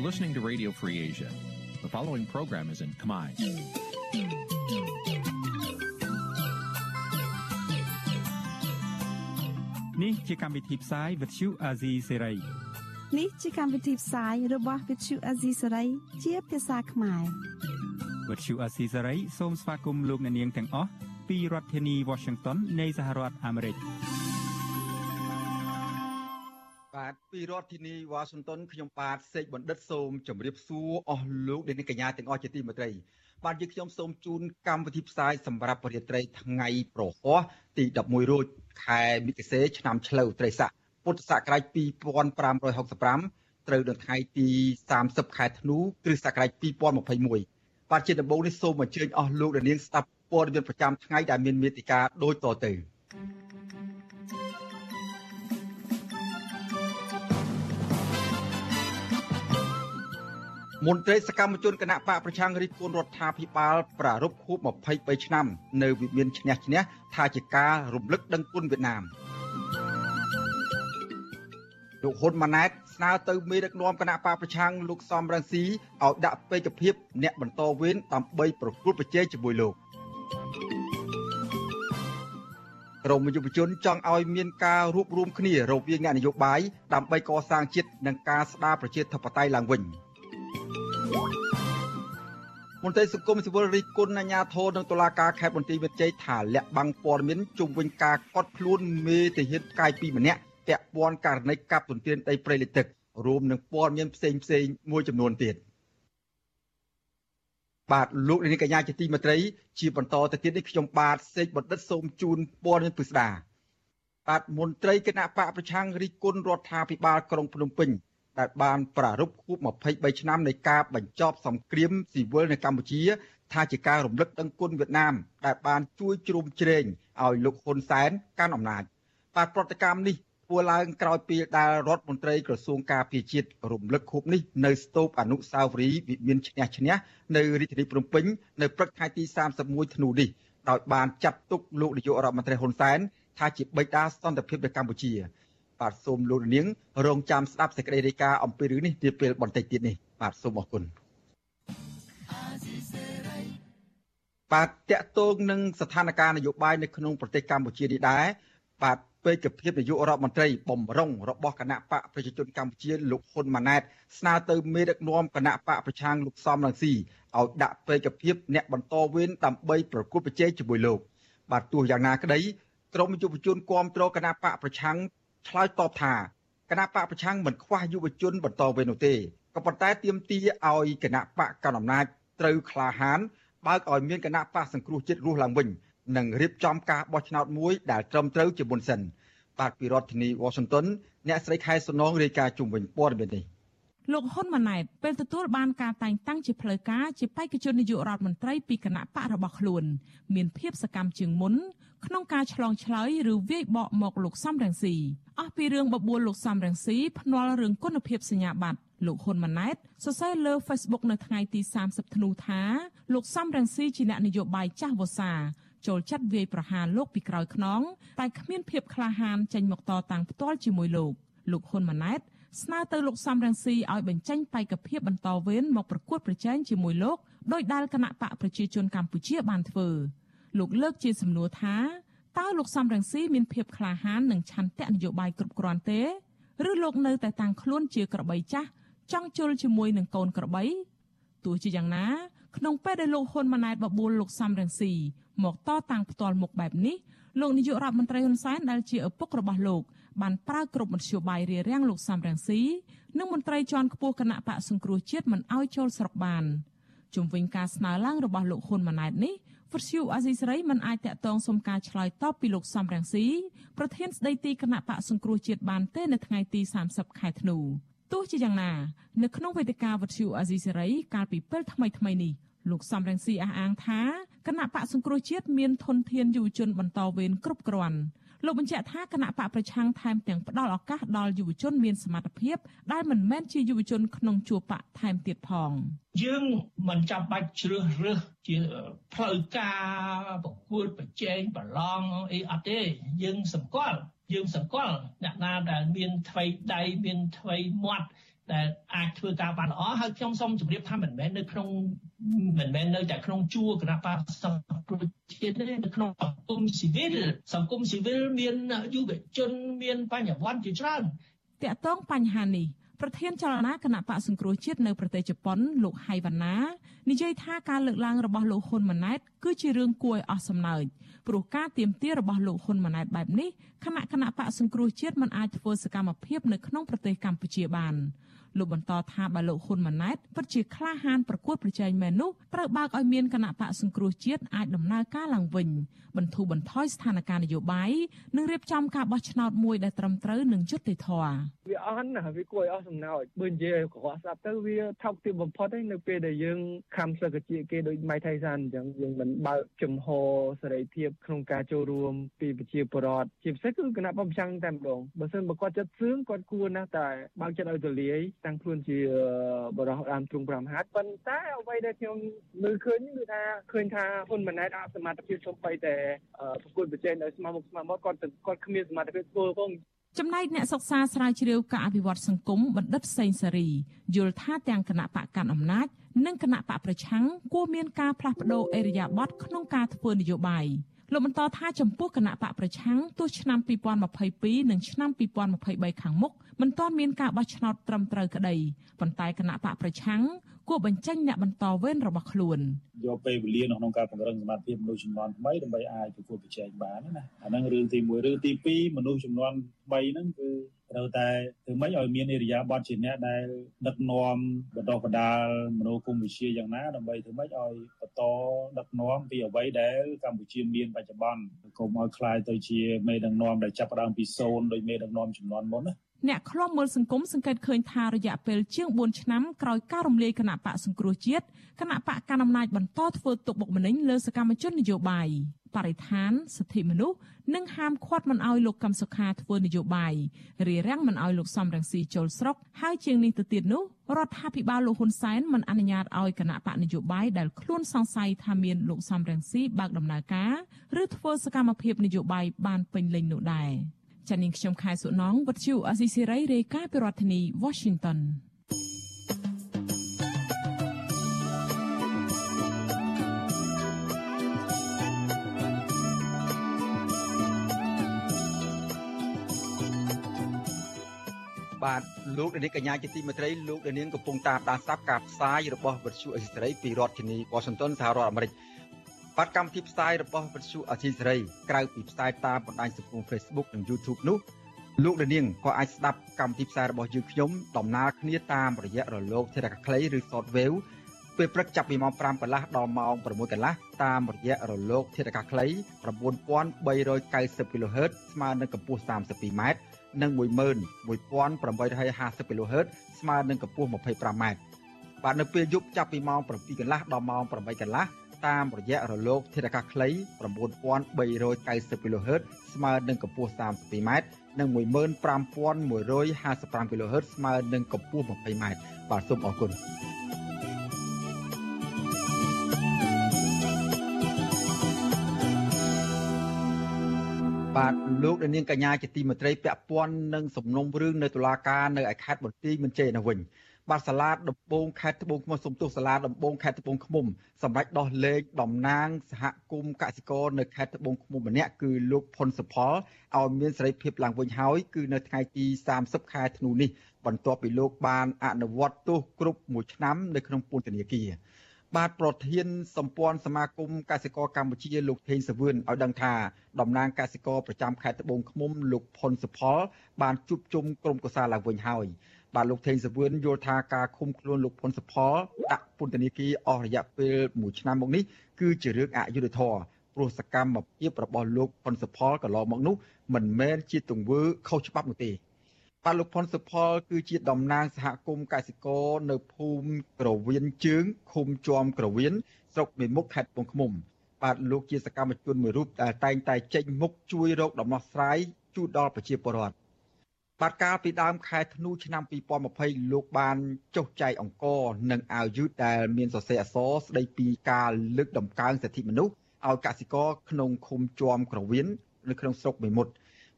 You're listening to Radio Free Asia. The following program is in Khmer. នេះជាកម្មវិធីផ្សាយ Vuthu Azizi Serai នេះជាកម្មវិធីផ្សាយរបស់ Vuthu Azizi Serai ជាភាសាខ្មែរ Vuthu Azizi Serai សូមស្វាគមន៍លោកអ្នកនាងទាំងអស់ពីរដ្ឋធានី Washington នៃសហរដ្ឋអាមេរិក ពីរដ្ឋធានីវ៉ាស៊ីនតោនខ្ញុំបាទសេកបណ្ឌិតសូមជម្រាបសួរអស់លោកអ្នកនាងកញ្ញាទាំងអស់ជាទីមេត្រីបាទយើងខ្ញុំសូមជូនកម្មវិធីផ្សាយសម្រាប់រាត្រីថ្ងៃប្រហោះទី11រោចខែមិគសេឆ្នាំឆ្លូវត្រីស័កពុទ្ធសករាជ2565ត្រូវនៅថ្ងៃទី30ខែធ្នូគ្រិស្តសករាជ2021បាទជាដំបូងនេះសូមអញ្ជើញអស់លោកអ្នកនាងស្ដាប់ព័ត៌មានប្រចាំថ្ងៃដែលមានមេតិការដូចតទៅ មន្ត្រីសកម្មជនគណៈបកប្រឆាំងរិះគន់រដ្ឋាភិបាលប្រារព្ធខួប23ឆ្នាំ នៅវិមានឈ្នះឈ្នះថាជាការរំលឹកដឹងគុណវៀតណាមលោកហ៊ុនម៉ាណែតស្នើទៅមេដឹកនាំគណៈបកប្រឆាំងលោកសំរងស៊ីឲ្យដាក់ពេកភាពអ្នកបន្តវេនដើម្បីប្រកួតប្រជែងជាមួយលោកក្រមយុវជនចង់ឲ្យមានការរួបរวมគ្នារវាងអ្នកនយោបាយដើម្បីកសាងជាតិនិងការស្ដារប្រជាធិបតេយ្យឡើងវិញ។ មន្ត្រីសង្គមស៊ីវិលរិះគន់អាជ្ញាធរនិងតុលាការខេត្តបន្ទាយមានជ័យថាលាក់បាំងព័ត៌មានជុំវិញការកត់ខ្លួនមេទាហានផ្កាយ2ម្នាក់ពាក់ព័ន្ធករណីកាប់ទន្ទ្រានដីព្រៃលិចទឹករួមនឹងព័ត៌មានផ្សេងផ្សេងមួយចំនួនទៀតបាទលោកនាងកញ្ញាជាទីមេត្រីជាបន្តទៅទៀតនេះខ្ញុំបាទសេកបណ្ឌិតសូមជូនព័ត៌មានពិស្ដាបាទមន្ត្រីគណៈបកប្រឆាំងរិះគន់រដ្ឋាភិបាលក្រុងភ្នំពេញ ដែលបានប្រារព្ធខួប23ឆ្នាំនៃការបញ្ចប់សង្គ្រាមស៊ីវិលនៅកម្ពុជា ថាជាការរំលឹកដឹងគុណវៀតណាម ដែលបានជួយជ្រោមជ្រែងឲ្យលោកហ៊ុនសែនកាន់អំណាចបាទប្រតិកម្មនេះធ្វើឡើងក្រោយពេលដែលរដ្ឋមន្ត្រីក្រសួងការពារជាតិរំលឹកខួបនេះនៅស្ទូបអនុស្សាវរីយ៍វិមានឈ្នះឈ្នះនៅរាជធានីភ្នំពេញនៅព្រឹកថ្ងៃទី31ធ្នូនេះដោយបានចាត់ទុកលោកនាយករដ្ឋមន្ត្រីហ៊ុនសែនថាជាបិតាសន្តិភាពនៅកម្ពុជា បាទសូមលោកនាង រងចាំស្ដាប់សេចក្តីរាយការណ៍អំពីរឿងនេះនាពេលបន្តិចទៀតនេះបាទសូមអរគុណបាទតកតងនឹងស្ថានភាពនយោបាយនៅក្នុងប្រទេសកម្ពុជានេះដែរបាទពេកភាពនាយករដ្ឋមន្ត្រីបំរុងរបស់គណៈបកប្រជាជនកម្ពុជាលោកហ៊ុនម៉ាណែតស្នើទៅមេដឹកនាំគណៈបកប្រឆាំងលោកសំរងស៊ីឲ្យដាក់ពេកភាពអ្នកបន្តវេនដើម្បីប្រគល់ប្រជែងជាមួយលោកបាទទោះយ៉ាងណាក្តីក្រមយុវជនគាំទ្រគណៈបកប្រឆាំង ឆ្លើយតបថាគណៈបកប្រឆាំងមិនខ្វះយុវជនបន្តវេននោះទេក៏ប៉ុន្តែទាមទារឲ្យគណៈបកកណ្ដាលអំណាចត្រូវក្លាហានបើកឲ្យមានគណៈបកសង្គ្រោះជាតិរស់ឡើងវិញនិងរៀបចំការបោះឆ្នោតមួយដែលត្រឹមត្រូវជាមុនសិនបាទពីរដ្ឋធានី Washington អ្នកស្រីខែសំណងរាយការណ៍ជុំវិញព័ត៌មាននេះ លោកហ៊ុនម៉ាណែតពេលទទួលបានការតែងតាំងជាផ្លូវការជាបេក្ខជននាយករដ្ឋមន្ត្រីពីគណៈបករបស់ខ្លួន មានភាពសកម្មជាងមុនក្នុងការឆ្លងឆ្លើយឬវាយបកមកលោកសំរងស៊ីអស់ពីរឿងបបួលលោកសំរងស៊ីភ្នាល់រឿងគុណភាពសញ្ញាបត្រលោកហ៊ុនម៉ាណែតសរសេរលើ Facebook នៅថ្ងៃទី30ធ្នូថាលោកសំរងស៊ីជាអ្នកនយោបាយចាស់វស្សាចូលចិត្តវាយប្រហារលោកពីក្រោយខ្នងតែគ្មានភាពក្លាហានចេញមកតតាំងផ្ទាល់ជាមួយលោកលោកហ៊ុនម៉ាណែត ស្នើទៅលោកសំរងស៊ីឲ្យបញ្ចេញបេក្ខភាពបន្តវេនមកប្រកួតប្រជែងជាមួយលោកដោយដែលគណៈបកប្រជាជនកម្ពុជាបានធ្វើលោកលើកជាសំណួរថាតើលោកសំរងស៊ីមានភាពក្លាហាននិងឆន្ទៈនយោបាយគ្រប់គ្រាន់ទេឬលោកនៅតែតាំងខ្លួនជាក្របីចាស់ចង់ជុលជាមួយនឹងកូនក្របីទោះជាយ៉ាងណា ក្នុងពេលដែលលោកហ៊ុនម៉ាណែតបបួលលោកសំរងស៊ីមកតតាំងផ្ទាល់មុខបែបនេះលោកនាយករដ្ឋមន្ត្រីហ៊ុនសែនដែលជាឪពុករបស់លោក បានប្រើគ្រប់មធ្យោបាយរារាំងលោកសំរងស៊ីនិងមន្ត្រីជាន់ខ្ពស់គណៈបកសង្គ្រោះជាតិមិនឲ្យចូលស្រុកបានជុំវិញការស្នើឡើងរបស់លោកហ៊ុនម៉ាណែតនេះវត្តឈូអាស៊ីសេរីមិនអាចតាក់ទងសុំការឆ្លើយតបពីលោកសំរងស៊ីប្រធានស្ដីទីគណៈបកសង្គ្រោះជាតិបានទេនៅថ្ងៃទី30ខែធ្នូទោះជាយ៉ាងណានៅក្នុងវេទិកាវត្តឈូអាស៊ីសេរីកាលពីពេលថ្មីថ្មីនេះលោកសំរងស៊ីអះអាងថាគណៈបកសង្គ្រោះជាតិមានធនធានយុវជនបន្តវេនគ្រប់គ្រាន់ លោកបញ្ជាក់ថាគណៈបកប្រឆាំងថែមទាំងផ្ដល់ឱកាសដល់យុវជនមានសមត្ថភាពដែលមិនមែនជាយុវជនក្នុងជួរបកថែមទៀតផងយើងមិនចាំបាច់ជ្រើសរើសជាផ្លូវការប្រគួតប្រជែងប្រឡងអីអត់ទេយើងសម្គាល់យើងសម្គាល់អ្នកណាដែលមានថ្មីដៃមានថ្មីមាត់ ដែលអាចធ្វើការបានល្អហើយខ្ញុំសូមជម្រាបថាមិនមែននៅក្នុងមិនមែននៅតែក្នុងជួរគណៈបកសង្គ្រោះជាតិទេនៅក្នុងសង្គមស៊ីវិលសង្គមស៊ីវិលមានយុវជនមានបញ្ញវន្តជាច្រើនតកតងបញ្ហានេះប្រធានចលនាគណៈបកសង្គ្រោះជាតិនៅប្រទេសជប៉ុនលោកហៃវណ្ណានិយាយថាការលើកឡើងរបស់លោកហ៊ុនម៉ាណែតគឺជារឿងគួរឲ្យអស់សំណើចព្រោះការទៀមទារបស់លោកហ៊ុនម៉ាណែតបែបនេះ គណៈគណៈបកសង្គ្រោះជាតិមិនអាចធ្វើសកម្មភាពនៅក្នុងប្រទេសកម្ពុជាបានលោកបន្តថាបើលោកហ៊ុនម៉ាណែតពិតជាក្លាហានប្រកួតប្រជែងមែននោះត្រូវបើកឲ្យមានគណៈបកសង្គ្រោះជាតិអាចដំណើរការឡើងវិញបន្ធូរបន្ថយស្ថានភាពនយោបាយនិងរៀបចំការបោះឆ្នោតមួយដែលត្រឹមត្រូវនិងយុត្តិធម៌វាអន់ណាវាគួរឲ្យអស់សំណើចបើនិយាយកុហកស្ដាប់ទៅវាថោកទាបបំផុតឯនៅពេលដែលយើងខំសឹកជាគេដូចម៉ៃថៃសានអញ្ចឹងយើងមិនបើកចំហសេរីភាពក្នុងការចូលរួមពីប្រជាពលរដ្ឋជាពិសេសគឺគណៈបព្វឆាំងតែម្ដងបើមិនបើគាត់ចិត្តសឿងគាត់គួរណាស់តែបើកចិត្តឲ្យទូលាយតាំងខ្លួនជាបរិះដើមទ្រង់5ហត្ថប៉ុន្តែអ្វីដែលខ្ញុំមើលឃើញគឺថាឃើញថាហ៊ុនម៉ាណែតអសមត្ថភាពសំបីតែប្រកួតប្រជែងដោយស្មើមុខស្មើមាត់គាត់គាត់គ្មានសមត្ថភាពធ្វើផងចំណែកអ្នកសិក្សាស្រាវជ្រាវការអភិវឌ្ឍសង្គមបណ្ឌិតសេងសេរីយល់ថាទាំងគណៈបកកាន់អំណាចនិងគណៈបកប្រឆាំងគួរមានការផ្លាស់ប្តូរអេរយាប័តក្នុងការធ្វើនយោបាយ លោកបន្តថាចំពោះគណៈបកប្រឆាំងទោះឆ្នាំ2022និងឆ្នាំ2023ខាងមុខមិនទាន់មានការបោះឆ្នោតត្រឹមត្រូវក្តីប៉ុន្តែគណៈបកប្រឆាំងគួរបញ្ចេញអ្នកបន្តវេនរបស់ខ្លួនយកពេលវេលានៅក្នុងការពង្រឹងសមត្ថភាពមនុស្សចំនួនថ្មីដើម្បីអាចប្រកួតប្រជែងបានណាអាហ្នឹងរឿងទី1រឿងទី2មនុស្សចំនួនថ្មីហ្នឹងគឺ ត្រូវតែធ្វើម៉េចឲ្យមានអរិយាប័ត្រជាអ្នកដែលដឹកនាំបណ្ដុះបណ្ដាលមនោគមវិជ្ជាយ៉ាងណាដើម្បីធ្វើម៉េចឲ្យបន្តដឹកនាំពីអ្វីដែលកម្ពុជាមានបច្ចុប្បន្នកុំឲ្យคล้ายទៅជាមេដឹកនាំដែលចាប់ផ្ដើមពីសូន្យដោយមេដឹកនាំចំនួនមុនណា អ្នកខ្លំមើលសង្គមសង្កេតឃើញថារយៈពេលជាង4ឆ្នាំក្រោយការរំលាយគណៈបកសង្គ្រោះជាតិគណៈបកកណ្ដាលអំណាចបន្តធ្វើទុកបុកម្នេញលើសកម្មជននយោបាយបរិស្ថានសិទ្ធិមនុស្សនិងហាមឃាត់មិនឲ្យលោកកឹមសុខាធ្វើនយោបាយរារាំងមិនឲ្យលោកសំរងស៊ីចូលស្រុកហើយជាងនេះទៅទៀតនោះរដ្ឋាភិបាលលោកហ៊ុនសែនមិនអនុញ្ញាតឲ្យគណៈបកនយោបាយដែលខ្លួនសង្ស័យថាមានលោកសំរងស៊ីបើកដំណើរការឬធ្វើសកម្មភាពនយោបាយបានពេញលេញនោះដែរ។ ចានាងខ្ញុំខែសុណងវັດឈូអស៊ីសេរីរាយការណ៍ពីរដ្ឋធានី Washington បាទលោកនាងកញ្ញាជាទីមេត្រីលោកនាងកំពុងតាមដានស្ដាប់ការផ្សាយរបស់វិទ្យុអេស៊ីសេរីពីរដ្ឋធានី Washington សហរដ្ឋអាមេរិក បាទកម្មវិធីផ្សាយរបស់វិទ្យុអេស៊ីសេរីក្រៅពីផ្សាយតាមបណ្ដាញសង្គម Facebook និង YouTube នោះលោកនាងក៏អាចស្ដាប់កម្មវិធីផ្សាយរបស់យើងខ្ញុំដំណើរគ្នាតាមរយៈរលកធារកាខ្លីឬ Shortwave ពេលព្រឹកចាប់ពីម៉ោង5កន្លះដល់ម៉ោង6កន្លះតាមរយៈរលកធារកាខ្លី9390 kHz ស្មើនឹងកម្ពស់ 32m និង11850 kHz ស្មើនឹងកម្ពស់ 25m បាទនៅពេលយប់ចាប់ពីម៉ោង7កន្លះដល់ម៉ោង8កន្លះ តាមរយៈរលកធាតុអាកាសខ្លី9390 kHz ស្មើនឹងកម្ពស់ 32m និង15155 kHz ស្មើនឹងកម្ពស់ 20m បាទសូមអរគុណបាទលោកនាងកញ្ញាជាទីមេត្រីពាក់ព័ន្ធនឹងសំណុំរឿងនៅតុលាការនៅឯខេត្តបន្ទាយមានជ័យនៅវិញ បាទសាលាដំបងខេត្តត្បូងឃ្មុំសំទុះសាលាដំបងខេត្តត្បូងឃ្មុំសម្រាប់ដោះលែងតំណាងសហគមន៍កសិករនៅខេត្តត្បូងឃ្មុំម្នាក់គឺលោកផុនសុផលឲ្យមានសេរីភាពឡើងវិញហើយគឺនៅថ្ងៃទី30ខែធ្នូនេះបន្ទាប់ពីលោកបានអនុវត្តទោសគ្រប់មួយឆ្នាំនៅក្នុងពន្ធនាគារបាទប្រធានសម្ព័ន្ធសមាគមកសិករកម្ពុជាលោកថេងសវឿនឲ្យដឹងថាតំណាងកសិករប្រចាំខេត្តត្បូងឃ្មុំលោកផុនសុផលបានជួបជុំក្រុមកសាឡើងវិញហើយ បាទលោកថេងសវឿនយល់ថាការឃុំខ្លួនលោកផុនសុផលដាក់ពន្ធនាគារអស់រយៈពេល1ឆ្នាំមកនេះគឺជារឿងអយុត្តិធម៌ព្រោះសកម្មភាពរបស់លោកផុនសុផលកន្លងមកនោះមិនមែនជាទង្វើខុសច្បាប់នោះទេបាទលោកផុនសុផលគឺជាតំណាងសហគមន៍កសិករនៅភូមិក្រវៀនជើងឃុំជាំក្រវៀនស្រុកមេមុខខេត្តពងឃ្មុំបាទលោកជាសកម្មជនមួយរូបដែលតែងតែចេញមុខជួយរកដំណោះស្រាយជូនដល់ប្រជាពលរដ្ឋ បាទកាលពីដើមខែធ្នូឆ្នាំ2020លោកបានចុះចែកអង្គនិងអាវយឺតដែលមានសរសេរអក្សរស្ដីពីការលើកដំកើងសិទ្ធិមនុស្សឲ្យកសិករក្នុងឃុំជាំក្រវៀននៅក្នុងស្រុកមេមត់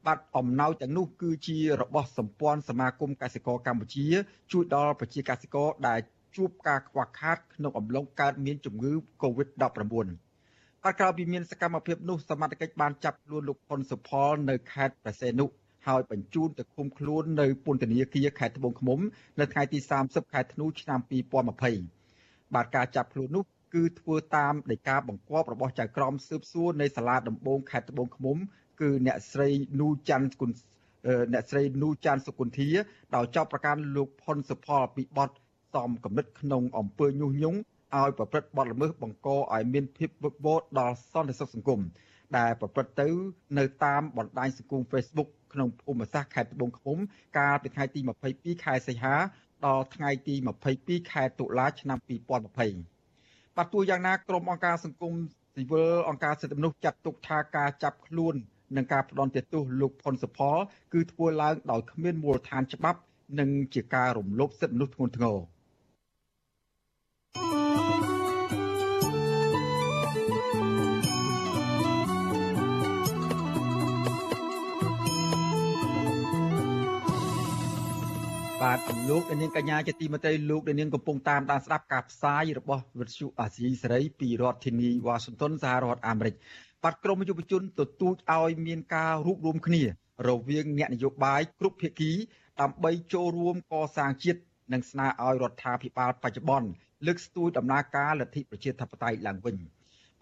បាទអំណោយទាំងនោះគឺជារបស់សម្ព័ន្ធសមាគមកសិករកម្ពុជា ជួយដល់ប្រជាកសិករដែលជួបការខ្វះខាតក្នុងអំឡុងកើតមានជំងឺ Covid-19 បាទក្រោយពីមានសកម្មភាពនោះសមត្ថកិច្ចបានចាប់ខ្លួនលោកហ៊ុនសុផលនៅខេត្តប្រសេនុ ហើយបញ្ជូនទៅឃុំខ្លួននៅពន្ធនាគារខេត្តត្បូងឃ្មុំនៅថ្ងៃទី30ខែធ្នូឆ្នាំ2020បាទការចាប់ខ្លួននោះគឺធ្វើតាមដីកាបង្គាប់របស់ចៅក្រមស៊ើបសួរនៃសាលាដំបងខេត្តត្បូងឃ្មុំ គឺអ្នកស្រីនូច័ន្ទគុណអ្នកស្រីនូច័ន្ទសុគន្ធាដោយចោទប្រកាន់លោកផុនសុផលពីបទសំគំនិតក្នុងអំពើញុះញង់ឲ្យប្រព្រឹត្តបទល្មើសបង្កឲ្យមានភាពវឹកវរដល់សន្តិសុខសង្គម ដែលប្រព្រឹត្តទៅនៅតាមបណ្ដាញសង្គម Facebook ក្នុងភូមិសាស្ត្រខេត្តត្បូងឃ្មុំកាលពីថ្ងៃទី22ខែសីហាដល់ថ្ងៃទី22ខែតុលាឆ្នាំ2020បាទទោះយ៉ាងណាក្រុមអង្គការសង្គមស៊ីវិលអង្គការសិទ្ធិមនុស្សចាត់ទុកថាការចាប់ខ្លួននិងការផ្ដន់ទោសលោកផុនសុផលគឺធ្វើឡើងដោយគ្មានមូលដ្ឋានច្បាប់ និងជាការរំលោភសិទ្ធិមនុស្សធ្ងន់ធ្ងរ បាទលោកនាងកញ្ញាជាទីមេត្រីលោកនាងកំពុងតាមដានស្ដាប់ការផ្សាយរបស់វិទ្យុអាស៊ីសេរីពីរដ្ឋធានីវ៉ាស៊ីនតោនសហរដ្ឋអាមេរិកបាទក្រមយុវជនទទូចឲ្យមានការរួបរวมគ្នា រវាងអ្នកនយោបាយគ្រប់ភាគីដើម្បីចូលរួមកសាងជាតិនិងស្នើឲ្យរដ្ឋាភិបាលបច្ចុប្បន្នលើកស្ទួយដំណើរការលទ្ធិប្រជាធិបតេយ្យឡើងវិញ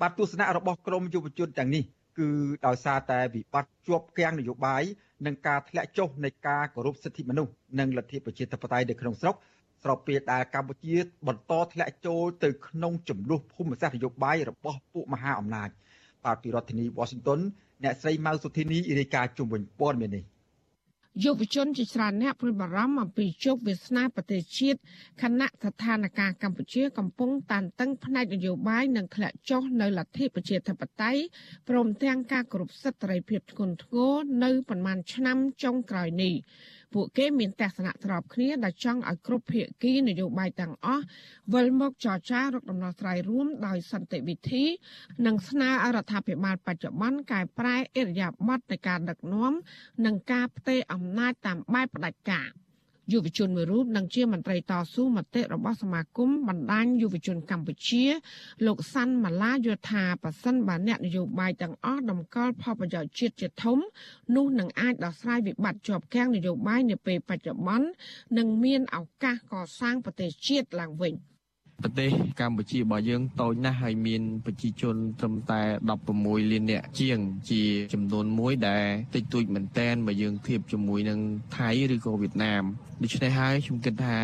បាទទស្សនៈរបស់ក្រមយុវជនទាំងនេះគឺដោយសារតែវិបត្តិជាប់គាំងនយោបាយ និងការធ្លាក់ចុះនៃការគោរពសិទ្ធិមនុស្សនិងលទ្ធិប្រជាធិបតេយ្យនៅក្នុងស្រុកស្របពេលដែលកម្ពុជាបន្តធ្លាក់ចូលទៅក្នុងចំនួនភូមិសាស្ត្រនយោបាយរបស់ពួកមហាអំណាចបាទពីរដ្ឋធានី Washington អ្នកស្រីម៉ៅសុធីនីរាយការណ៍ជុំវិញព័ត៌មាននេះ យុវជនជាច្រើនអ្នកព្រួយបារម្ភអំពីជោគវាសនាប្រទេសជាតិខណៈស្ថានភាពកម្ពុជាកំពុងតានតឹងផ្នែកនយោបាយនិងធ្លាក់ចុះនៅលទ្ធិប្រជាធិបតេយ្យព្រមទាំងការគោរពសិទ្ធិសេរីភាពធ្ងន់ធ្ងរនៅប្រមាណឆ្នាំចុងក្រោយនេះ ពួកគេមានទស្សនៈស្របគ្នាដែលចង់ឲ្យគ្រប់ភាគីនយោបាយទាំងអស់វិលមកចរចារកដំណោះស្រាយរួមដោយសន្តិវិធី និងស្នើឲ្យរដ្ឋាភិបាលបច្ចុប្បន្នកែប្រែអិរិយាបថនៃការដឹកនាំនិងការផ្ទេរអំណាចតាមបែបផ្ដាច់ការ។ យុវជនមួយរូបនិងជាមន្ត្រីតស៊ូមតិរបស់សមាគមបណ្ដាញយុវជនកម្ពុជា លោកសាន់ម៉ាឡាយល់ថាប៉ះសិនបើអ្នកនយោបាយទាំងអស់តម្កល់ផលប្រយោជន៍ជាតិជាធំនោះនឹងអាចដោះស្រាយវិបត្តិជាប់គាំងនយោបាយនាពេលបច្ចុប្បន្ននិងមានឱកាសកសាងប្រទេសជាតិឡើងវិញ។ ប្រទេសកម្ពុជារបស់យើងតូចណាស់ហើយមានប្រជាជនត្រឹមតែ16លាននាក់ជាង ជាចំនួនមួយដែលតិចតួចមែនតែនបើយើងធៀបជាមួយនឹងថៃឬក៏វៀតណាមដូច្នេះហើយខ្ញុំគិតថា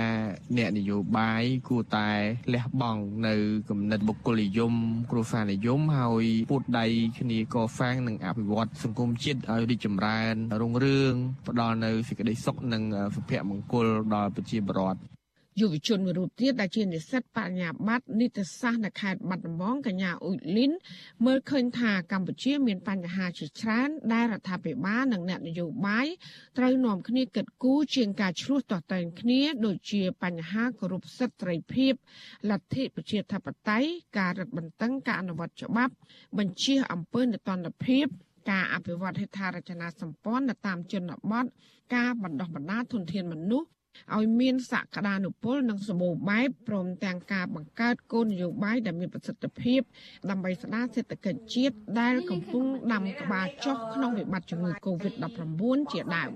អ្នកនយោបាយគួរតែលះបង់នៅគំនិតបុគ្គលនិយមគ្រួសារនិយមហើយពួតដៃគ្នាកសាងនិងអភិវឌ្ឍសង្គមជាតិឲ្យរីកចម្រើនរុងរឿងផ្ដល់នៅសេចក្តីសុខនិងសុភមង្គលដល់ប្រជាពលរដ្ឋ យុវជនមួយរូបទៀតដែលជានិស្សិតបញ្ញាបត្រនីតិសាស្ត្រនៅខេត្តបាត់ដំបងកញ្ញាអ៊ុយលីនមើលឃើញថាកម្ពុជាមានបញ្ហាជាច្រើនដែលរដ្ឋាភិបាលនិងអ្នកនយោបាយត្រូវនាំគ្នាគិតគូរជាងការឆ្លោះតតែងគ្នាដូចជាបញ្ហាគោរពសិទ្ធិត្រីភាពលទ្ធិប្រជាធិបតេយ្យការរឹតបន្តឹងការអនុវត្តច្បាប់ បញ្ជាអំពើនិតិនភាពការអភិវឌ្ឍហេដ្ឋារចនាសម្ព័ន្ធនៅតាមជនបទការបណ្ដោះបណ្ដាលធនធានមនុស្ស ឲ្យមានសក្តានុពលនិងសម្បូរបែបព្រមទាំងការបង្កើតគោលនយោបាយដែលមានប្រសិទ្ធភាព ដើម្បីស្ដារសេដ្ឋកិច្ចជាតិដែលកំពុងដាំក្បាលចុះក្នុងវិបត្តិជំងឺ Covid-19 ជាដើម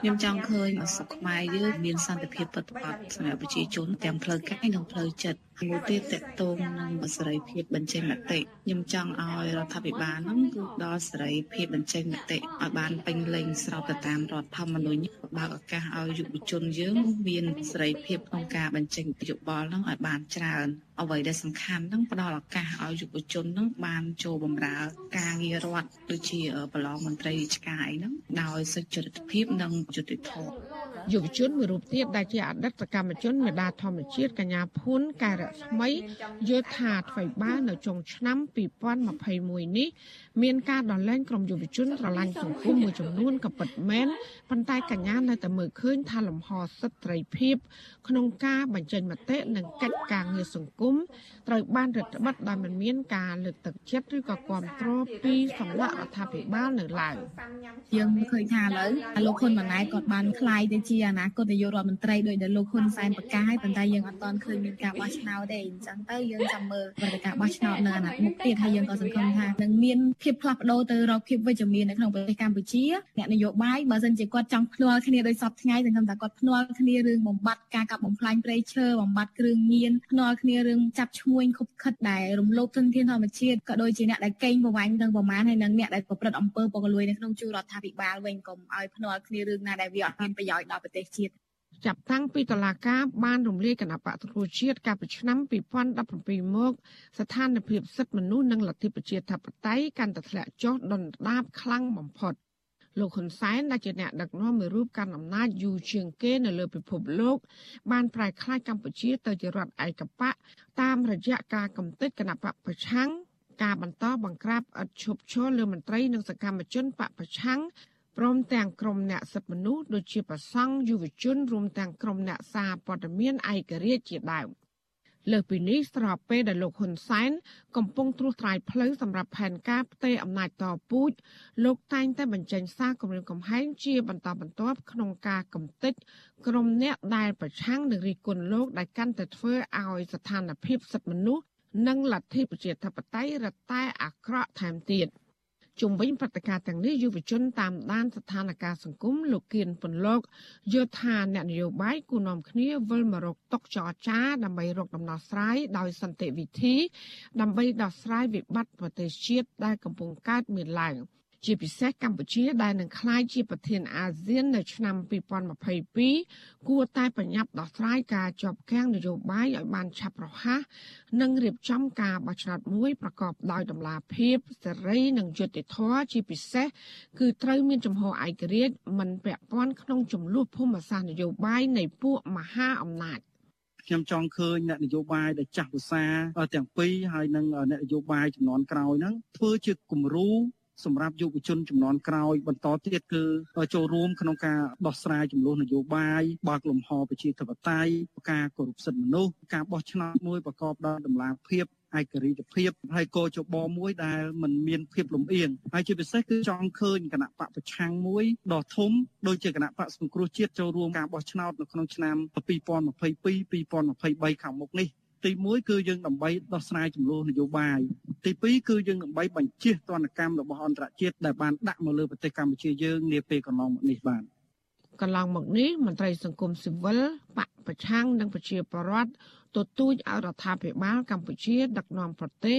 ខ្ញុំចង់ឃើញអសុខខ្មែរយើងមានសន្តិភាពពិតប្រាកដសម្រាប់ប្រជាជនទាំងផ្លូវកាយនិងផ្លូវចិត្តមួយទៀតតកតងនឹងសេរីភាពបញ្ចេញមតិខ្ញុំចង់ឲ្យរដ្ឋាភិបាលហ្នឹងគឺដល់សេរីភាពបញ្ចេញមតិឲ្យបានពេញលេញស្របទៅតាមរដ្ឋធម្មនុញ្ញបើកឱកាសឲ្យយុវជនយើងមានសេរីភាពក្នុងការបញ្ចេញយោបល់ហ្នឹងឲ្យបានច្រើនអ្វីដែលសំខាន់ហ្នឹងផ្ដល់ឱកាសឲ្យយុវជនហ្នឹងបានចូលបម្រើការងាររដ្ឋដូចជាប្រឡងមន្ត្រីរាជការអីហ្នឹងដោយសុចរិតភាពនិងយុត្តិធម៌ យុវជនមួយរូបទៀតដែលជាអតីតសកម្មជនមេដាធម្មជាតិកញ្ញាភួនកែរស្មីយល់ថាអ្វីបាននៅចុងឆ្នាំ2021នេះមានការដលែងក្រុមយុវជនស្រឡាញ់សង្គមមួយចំនួនក៏ពិតមែនប៉ុន្តែកញ្ញានៅតែមើលឃើញថាលំហសិទ្ធិត្រីភាព ក្នុងការបញ្ចេញមតិនិងកិច្ចការងារសង្គមត្រូវបានរដ្ឋបတ်ដោយមិនមានការលើកទឹកចិត្តឬក៏គ្រប់គ្រងពីសំណាក់រដ្ឋាភិបាលនៅឡើយយើងឃើញថាឥឡូវលោកហ៊ុនម៉ាណែតគាត់បានខ្លាយទៅជាអនាគតនាយករដ្ឋមន្ត្រីដោយដែលលោកហ៊ុនសែនប្រកាសហើយប៉ុន្តែយើងអត់ទាន់ឃើញមានការបោះឆ្នោតទេអញ្ចឹងទៅយើងចាំមើលព្រឹត្តិការណ៍បោះឆ្នោតនៅអាណត្តិមុខទៀតហើយយើងក៏សង្ឃឹមថានឹងមានភាពផ្លាស់ប្ដូរទៅរកភាពវិជ្ជមាននៅក្នុងប្រទេសកម្ពុជាអ្នកនយោបាយបើសិនជាគាត់ចង់ភ្នាល់គ្នាដោយសពថ្ងៃសង្ឃឹមថាគាត់ភ្នាល់គ្នារឿងបំបត្តិការកាប់បំផ្លាញព្រៃឈើបំបត្តិគ្រឿងញៀនភ្នាល់គ្នារឿងចាប់ឈ្មួញខុបខិតដែលរំលោភធនធានធម្មជាតិក៏ដូចជាអ្នកដែលកេងប្រវ័ញ្ចទាំងប្រមាណហើយនិងអ្នកដែលប្រព្រឹត្តអំពើពុករលួយនៅក្នុងជួររដ្ឋាភិបាលវិញកុំឲ្យភ្នាល់គ្នារឿងណាដែលវាអត់មានប្រយោជន៍ដល់ប្រទេសជាតិចាប់តាំងពីតឡាការបានរំលាយគណៈបកប្រជាជាតិកាលពីឆ្នាំ2017មកស្ថានភាពសិទ្ធិមនុស្សនិងលទ្ធិប្រជាធិបតេយ្យកាន់តែធ្លាក់ចុះដុនដាបខ្លាំងបំផុតលោកហ៊ុនសែនដែលជាអ្នកដឹកនាំមួយរូបកាន់អំណាចយូរជាងគេនៅលើពិភពលោក បានប្រែក្លាយកម្ពុជាទៅជារដ្ឋឯកបកតាមរយៈការកំទេចគណៈបកប្រឆាំងការបន្តបង្ក្រាបឥតឈប់ឈរលើមន្ត្រីនិងសកម្មជនបកប្រឆាំង ព្រមទាំងក្រុមអ្នកសិទ្ធិមនុស្សដូចជាប្រសង់យុវជនរួមទាំងក្រុមអ្នកសារព័ត៌មានឯករាជ្យជាដើមលើសពីនេះស្របពេលដែលលោកហ៊ុនសែនកំពុងត្រួសត្រាយផ្លូវសម្រាប់ផែនការផ្ទេរអំណាចតពូជលោកតែងតែបញ្ចេញសារគម្រាមកំហែងជាបន្តបន្ទាប់ក្នុងការកំទេចក្រុមអ្នកដែលប្រឆាំងនឹងរិះគន់លោកដែលកាន់តែធ្វើឲ្យស្ថានភាពសិទ្ធិមនុស្សនិងលទ្ធិប្រជាធិបតេយ្យរតែអាក្រក់ថែមទៀត។ ជុំវិញព្រឹត្តិការណ៍ទាំងនេះយុវជនតាមដានស្ថានភាពសង្គមលោកគៀនពន្លកយល់ថាអ្នកនយោបាយគូនាំគ្នាវិលមករកតុកចរចាដើម្បីរកដំណោះស្រាយដោយសន្តិវិធី ដើម្បីដោះស្រាយវិបត្តិប្រទេសជាតិដែលកំពុងកើតមានឡើង។ ជាពិសេសកម្ពុជាដែលនឹងក្លាយជាប្រធានអាស៊ាននៅឆ្នាំ2022គួរតែប្រញាប់ដោះស្រាយការជាប់គាំងនយោបាយឲ្យបានឆាប់រហ័សនិងរៀបចំការបោះឆ្នោតមួយប្រកបដោយតម្លាភាពសេរីនិងយុត្តិធម៌ជាពិសេសគឺត្រូវមានចំហឯករាជ្យមិនពាក់ព័ន្ធក្នុងចំនួនភូមិសាស្ត្រនយោបាយនៃពួកមហាអំណាចខ្ញុំចង់ឃើញអ្នកនយោបាយដែលចាស់ភាសាទាំងពីរហើយនិងអ្នកនយោបាយចំនួនក្រោយហ្នឹងធ្វើជាគំរូ សម្រាប់យុវជនចំនួនក្រោយបន្តទៀតគឺចូលរួមក្នុងការដោះស្រាយចំនួននយោបាយបើកលំហប្រជាធិបតេយ្យការគោរពសិទ្ធិមនុស្សការបោះឆ្នោតមួយប្រកបដោយតម្លាភាពឯករាជ្យភាពហើយកោជបមួយដែលมันមានភាពលំអៀងហើយជាពិសេសគឺចង់ឃើញគណៈបកប្រឆាំងមួយដ៏ធំដូចជាគណៈបកសង្គ្រោះជាតិចូលរួមការបោះឆ្នោតនៅក្នុងឆ្នាំ2022 2023ខាងមុខនេះ ទី1គឺយើងដើម្បីដោះស្រាយចំនួននយោបាយទី2គឺយើងដើម្បីបញ្ជិះទណ្ឌកម្មរបស់អន្តរជាតិដែលបានដាក់មកលើប្រទេសកម្ពុជាយើងនាពេលកន្លងមកនេះបាទកន្លងមកនេះមន្ត្រីសង្គមស៊ីវិលបកប្រឆាំងនិងប្រជាពលរដ្ឋ ទទូចឲ្យរដ្ឋាភិបាលកម្ពុជាដឹកនាំប្រទេស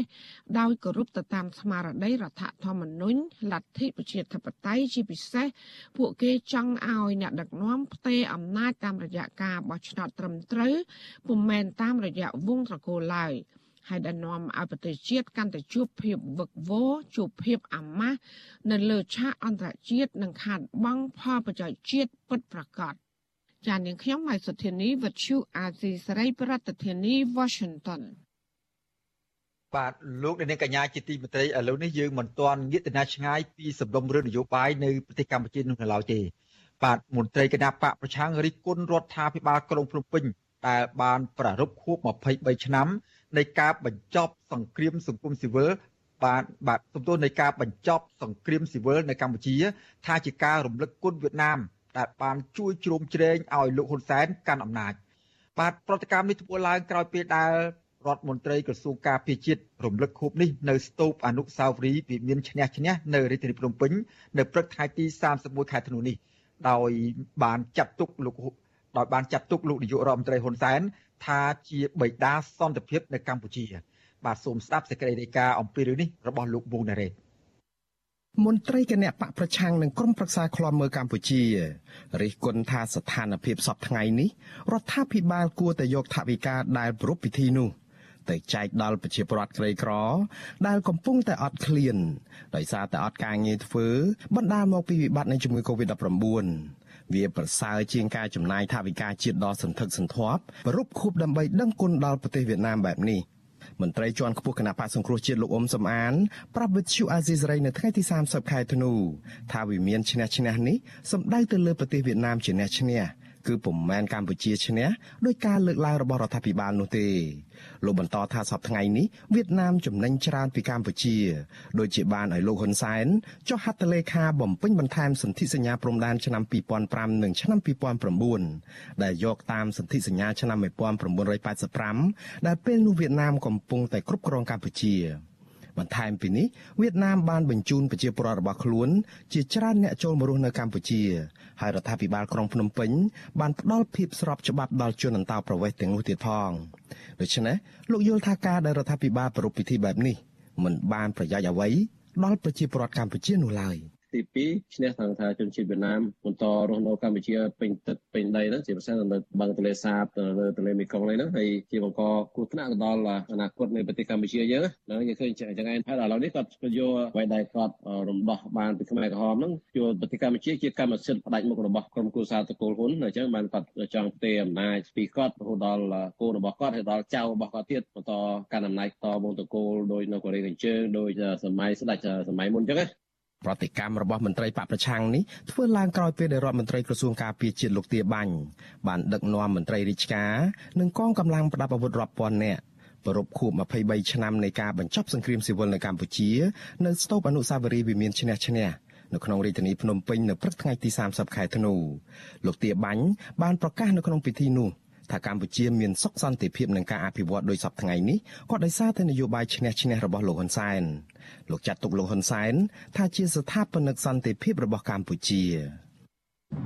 ដោយគោរពទៅតាមស្មារតីរដ្ឋធម្មនុញ្ញលទ្ធិប្រជាធិបតេយ្យជាពិសេសពួកគេចង់ឲ្យអ្នកដឹកនាំផ្ទេរអំណាចតាមរយៈការបោះឆ្នោតត្រឹមត្រូវពុំមែនតាមរយៈវងត្រកូលឡើយហើយដែលនាំឲ្យប្រទេសជាតិកាន់តែជួបភាពវឹកវរជួបភាពអាម៉ាស់នៅលើឆាកអន្តរជាតិនិងខាតបង់ផលប្រយោជន៍ជាតិពិតប្រាកដ ចាននាងខ្ញុំម៉ៃសុធានីវិទ្យុអាស៊ីសេរីប្រធានាធិបតី Washington បាទលោកនាងកញ្ញាជាទីមេត្រីឥឡូវនេះយើងមិនទាន់ងាកទៅណាឆ្ងាយពីសំណុំរឿងនយោបាយនៅប្រទេសកម្ពុជានោះនៅឡើយទេបាទមន្ត្រីគណៈបកប្រឆាំងរិះគន់រដ្ឋាភិបាលក្រុងភ្នំពេញដែលបានប្រារព្ធខួប23ឆ្នាំនៃការបញ្ចប់សង្គ្រាមសង្គមស៊ីវិលបានបាទសំទោសនៃការបញ្ចប់សង្គ្រាមស៊ីវិលនៅកម្ពុជា ថាជាការរំលឹកគុណវៀតណាម ដែលបានជួយជ្រោមជ្រែងឲ្យលោកហ៊ុនសែនកាន់អំណាចបាទប្រតិកម្មនេះធ្វើឡើងក្រោយពេលដែលរដ្ឋមន្ត្រីក្រសួងការពារជាតិរំលឹកខួបនេះនៅស្ទូបអនុស្សាវរីយ៍វិមានឈ្នះឈ្នះនៅរាជធានីភ្នំពេញនៅព្រឹកថ្ងៃទី31ខែធ្នូនេះដោយបានចាត់ទុកលោកដោយបានចាត់ទុកលោកនាយករដ្ឋមន្ត្រីហ៊ុនសែនថាជាបិតាសន្តិភាពនៅកម្ពុជា បាទសូមស្ដាប់សេចក្តីរាយការណ៍អំពីរឿងនេះរបស់លោកវងណារ៉េត មន្ត្រីគណៈបកប្រឆាំងនឹងក្រុមប្រឹក្សាឃ្លាំមើលកម្ពុជារិះគន់ថាស្ថានភាពសពថ្ងៃនេះរដ្ឋាភិបាលគួរតែយកថវិកាដែលប្រពៃពិធីនោះទៅចែកដល់ប្រជាពលរដ្ឋក្រីក្រ ដែលកំពុងតែអត់ឃ្លានដោយសារតែអត់ការងារធ្វើបណ្ដាលមកពីវិបត្តិនៃជំងឺ Covid-19 វាប្រសើរជាងការចំណាយថវិកាជាតិដ៏សន្ធឹកសន្ធាប់ប្រពខូបដើម្បីដឹងគុណដល់ប្រទេសវៀតណាមបែបនេះ មន្ត្រីជាន់ខ្ពស់គណៈបកសង្គ្រោះជាតិលោកអ៊ុំសំអានប្រាប់វិទ្យុអាស៊ីសេរីនៅថ្ងៃទី30ខែធ្នូថាវិមានឈ្នះឈ្នះនេះសម្ដៅទៅលើប្រទេសវៀតណាមជាអ្នកឈ្នះ គឺពុំមែនកម្ពុជាឈ្នះដោយការលើកឡើងរបស់រដ្ឋាភិបាលនោះទេលោកបន្តថាសប្តាហ៍ថ្ងៃនេះវៀតណាមចំណេញច្រើនពីកម្ពុជាដូចជាបានឲ្យលោកហ៊ុនសែនចុះហត្ថលេខាបំពេញបន្ថែមសន្ធិសញ្ញាព្រំដែនឆ្នាំ2005និងឆ្នាំ2009ដែលយកតាមសន្ធិសញ្ញាឆ្នាំ1985ដែលពេលនោះវៀតណាមកំពុងតែគ្រប់គ្រងកម្ពុជាបន្ថែមពីនេះវៀតណាមបានបញ្ជូនប្រជាពលរដ្ឋរបស់ខ្លួនជាច្រើនអ្នកចូលមករស់នៅកម្ពុជា ហើយរដ្ឋាភិបាលក្រុងភ្នំពេញបានផ្ដល់ភាពស្របច្បាប់ដល់ជនអន្តោប្រវេសន៍ទាំងនោះទៀតផងដូច្នេះលោកយល់ថាការដែលរដ្ឋាភិបាលប្រារព្ធពិធីបែបនេះមិនបានប្រយោជន៍អ្វីដល់ប្រជាពលរដ្ឋកម្ពុជានោះឡើយ។ ទី2ឈ្នះខាងថាជនជាតិវៀតណាមបន្តរស់នៅកម្ពុជាពេញទឹកពេញដីហ្នឹងជាពិសេសនៅបឹងទន្លេសាបនៅទន្លេមេគង្គហ្នឹងហើយជាបង្កគ្រោះថ្នាក់ទៅដល់អនាគតនៃប្រទេសកម្ពុជាយើងហ្នឹងយើងឃើញចឹងឯងហើយឥឡូវនេះគាត់យកអ្វីដែលគាត់រំដោះបានពីខ្មែរក្រហមហ្នឹងយកប្រទេសកម្ពុជាជាកម្មសិទ្ធិផ្ដាច់មុខរបស់ក្រុមគូសារតកូលហ៊ុនអញ្ចឹងបានគាត់ចង់ផ្ទេរអំណាចពីគាត់រហូតដល់កូនរបស់គាត់ហើយដល់ចៅរបស់គាត់ទៀតបន្តកាន់អំណាចតវងតកូលដោយនៅកូរ៉េខាងជើងដោយសម័យស្ដេចសម័យមុនអញ្ចឹងណា ប្រតិកម្មរបស់មន្ត្រីបកប្រឆាំងនេះធ្វើឡើងក្រោយពេលដែលរដ្ឋមន្ត្រីក្រសួងការពារជាតិលោកទាបាញ់បានដឹកនាំមន្ត្រីរាជការនិងកងកម្លាំងប្រដាប់អាវុធរាប់ពាន់នាក់ប្រពខួប23ឆ្នាំនៃការបញ្ចប់សង្គ្រាមស៊ីវិលនៅកម្ពុជានៅស្ទូបអនុស្សាវរីយ៍វិមានឈ្នះឈ្នះនៅក្នុងរាជធានីភ្នំពេញនៅព្រឹកថ្ងៃទី30ខែធ្នូលោកទាបាញ់បានប្រកាសនៅក្នុងពិធីនោះ ថាកម្ពុជាមានសុខសន្តិភាពនឹងការអភិវឌ្ឍដោយសពថ្ងៃនេះក៏ដោយសារតែនយោបាយឈ្នះឈ្នះរបស់លោកហ៊ុនសែនលោកចាត់ទុកលោកហ៊ុនសែនថាជាស្ថាបនិកសន្តិភាពរបស់កម្ពុជា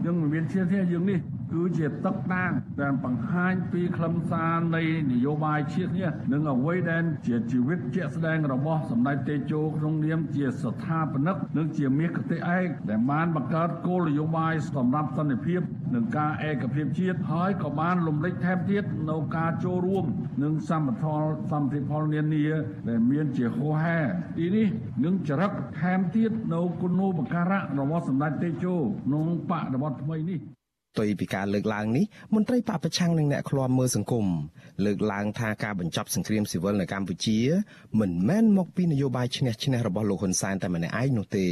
យើងមានជាធាយើងនេះគឺជាទឹកដាងដែលបង្ហាញពីខ្លឹមសារនៃនយោបាយជាតិនេះនិងអ្វីដែលជាជីវិតជាក់ស្ដែងរបស់សម្ដេចតេជោក្នុងនាមជាស្ថាបនិកនិងជាមាសគតិឯកដែលបានបង្កើតគោលនយោបាយសម្រាប់សន្តិភាពនិងការឯកភាពជាតិហើយក៏បានលំលេចថែមទៀតនៅការចូលរួមនឹងសម្បត្តិសន្តិផលនានាដែលមានជាហោហែទីនេះនឹងចរិតថែមទៀតនៅគុណូបការៈរបស់សម្ដេចតេជោក្នុងបដិវត្តថ្មីនេះផ្ទុយពីការលើកឡើងនេះមន្ត្រីបពប្រឆាំងនិងអ្នកឃ្លាំមើលសង្គមលើកឡើងថាការបញ្ចប់សង្គ្រាមស៊ីវិលនៅកម្ពុជា មិនមែនមកពីនយោបាយឈ្នះឈ្នះរបស់លោកហ៊ុនសែនតែម្នាក់ឯងនោះទេ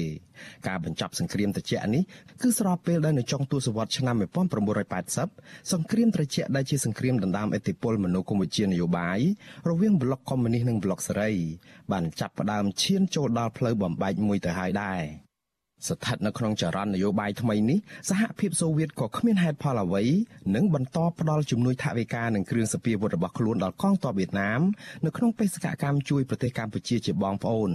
ការបញ្ចប់សង្គ្រាមត្រជាក់នេះគឺស្របពេលដែលនៅចុងទសវត្សរ៍ឆ្នាំ1980សង្គ្រាមត្រជាក់ដែលជាសង្គ្រាមដណ្ដើមឥទ្ធិពលមនោគមវិជ្ជានយោបាយរវាងប្លុកកុម្មុយនីសនិងប្លុកសេរីបានចាប់ផ្ដើមឈានចូលដល់ផ្លូវបំបែកមួយទៅហើយដែរ ស្ថិតនៅក្នុងចរន្តនយោបាយថ្មីនេះសហភាពសូវៀតក៏គ្មានហេតុផលអ្វីនឹងបន្តផ្ដល់ជំនួយថវិកានិងគ្រឿងសព្វាវុធរបស់ខ្លួនដល់កងទ័ពវៀតណាមនៅក្នុងបេសកកម្មជួយប្រទេសកម្ពុជាជាបងប្អូន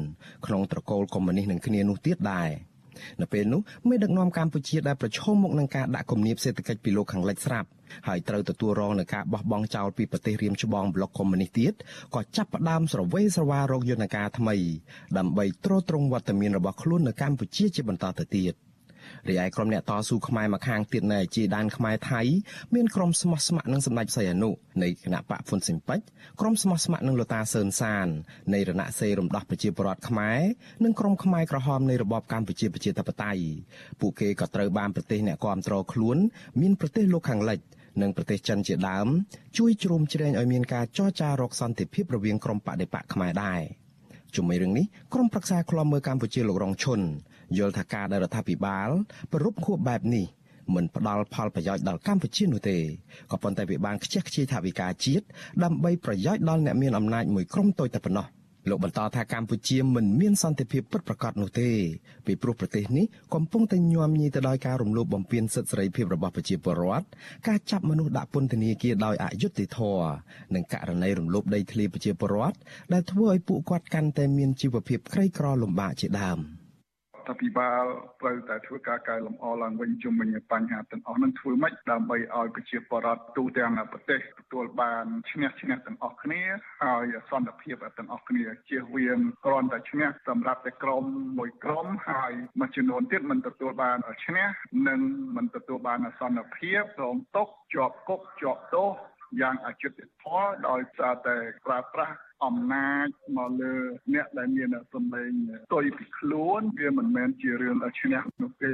ក្នុងត្រកូលកុម្មុយនីសនឹងគ្នានោះទៀតដែរ។ នៅពេលនោះមេដឹកនាំកម្ពុជាដែលប្រឈមមុខនឹងការដាក់គំនាបសេដ្ឋកិច្ចពីលោកខាងលិចស្រាប់ហើយត្រូវទទួលរងនឹងការបោះបង់ចោលពីប្រទេសរៀមច្បងប្លុកកុម្មុយនីសទៀតក៏ចាប់ផ្ដើមស្រវេស្រវាររកយន្តការថ្មី ដើម្បីទ្រទ្រង់វត្តមានរបស់ខ្លួននៅកម្ពុជាជាបន្តទៅទៀត។ រីឯក្រុមអ្នកតស៊ូខ្មែរមកខាងទៀតនៅជាដែនខ្មែរថៃមានក្រុមស្មោះស្ម័គ្រនឹងសម្ដេចសីហនុនៃគណៈបកហ្វុនស៊ិនប៉ិចក្រុមស្មោះស្ម័គ្រនឹងលតាសឿនសាននៃរណសេរីរំដោះប្រជាពលរដ្ឋខ្មែរនិងក្រុមខ្មែរក្រហមនៃរបបកម្ពុជាប្រជាធិបតេយ្យពួកគេក៏ត្រូវបានប្រទេសអ្នកគ្រប់គ្រងខ្លួនមានប្រទេសលោកខាងលិចនិងប្រទេសចិនជាដើមជួយជ្រោមជ្រែងឲ្យមានការចរចារកសន្តិភាពរវាងក្រុមបដិបកខ្មែរដែរជុំវិញរឿងនេះក្រុមប្រឹក្សាឃ្លាំមើលកម្ពុជាលោករងឈុន យល់ថាការដែលរដ្ឋាភិបាលប្ររពខួបបែបនេះមិនផ្ដល់ផលប្រយោជន៍ដល់កម្ពុជានោះទេក៏ប៉ុន្តែវាបានខ្ជះខ្ជាយថវិកាជាតិដើម្បីប្រយោជន៍ដល់អ្នកមានអំណាចមួយក្រុមតូចតែប៉ុណ្ណោះលោកបន្តថាកម្ពុជាមិនមានសន្តិភាពពិតប្រាកដនោះទេពីព្រោះប្រទេសនេះកំពុងតែញោមញីទៅដោយការរំលោភបំពានសិទ្ធិសេរីភាពរបស់ប្រជាពលរដ្ឋការចាប់មនុស្សដាក់ពន្ធនាគារដោយអយុត្តិធម៌និងករណីរំលោភដីធ្លីប្រជាពលរដ្ឋដែលធ្វើឲ្យពួកគាត់កាន់តែមានជីវភាពក្រីក្រលំបាកជាដើម។ រដ្ឋាភិបាលត្រូវតែធ្វើការកែលម្អឡើងវិញជុំវិញបញ្ហាទាំងអស់នឹងធ្វើម៉េចដើម្បីឲ្យប្រជាពលរដ្ឋទូទាំងប្រទេសទទួលបានឈ្នះឈ្នះទាំងអស់គ្នាហើយសន្តិភាពទាំងអស់គ្នាជៀសវាងគ្រាន់តែឈ្នះសម្រាប់តែក្រុមមួយក្រុមហើយមួយចំនួនទៀតមិនទទួលបានឈ្នះនិងមិនទទួលបានសន្តិភាពរងទុកជាប់គុកជាប់ទោសយ៉ាងអយុត្តិធម៌ដោយសារតែប្រើប្រាស់ អំណាចមកលើអ្នកដែលមានសម្លេងផ្ទុយពីខ្លួនវាមិនមែនជារឿងឈ្នះនោះទេ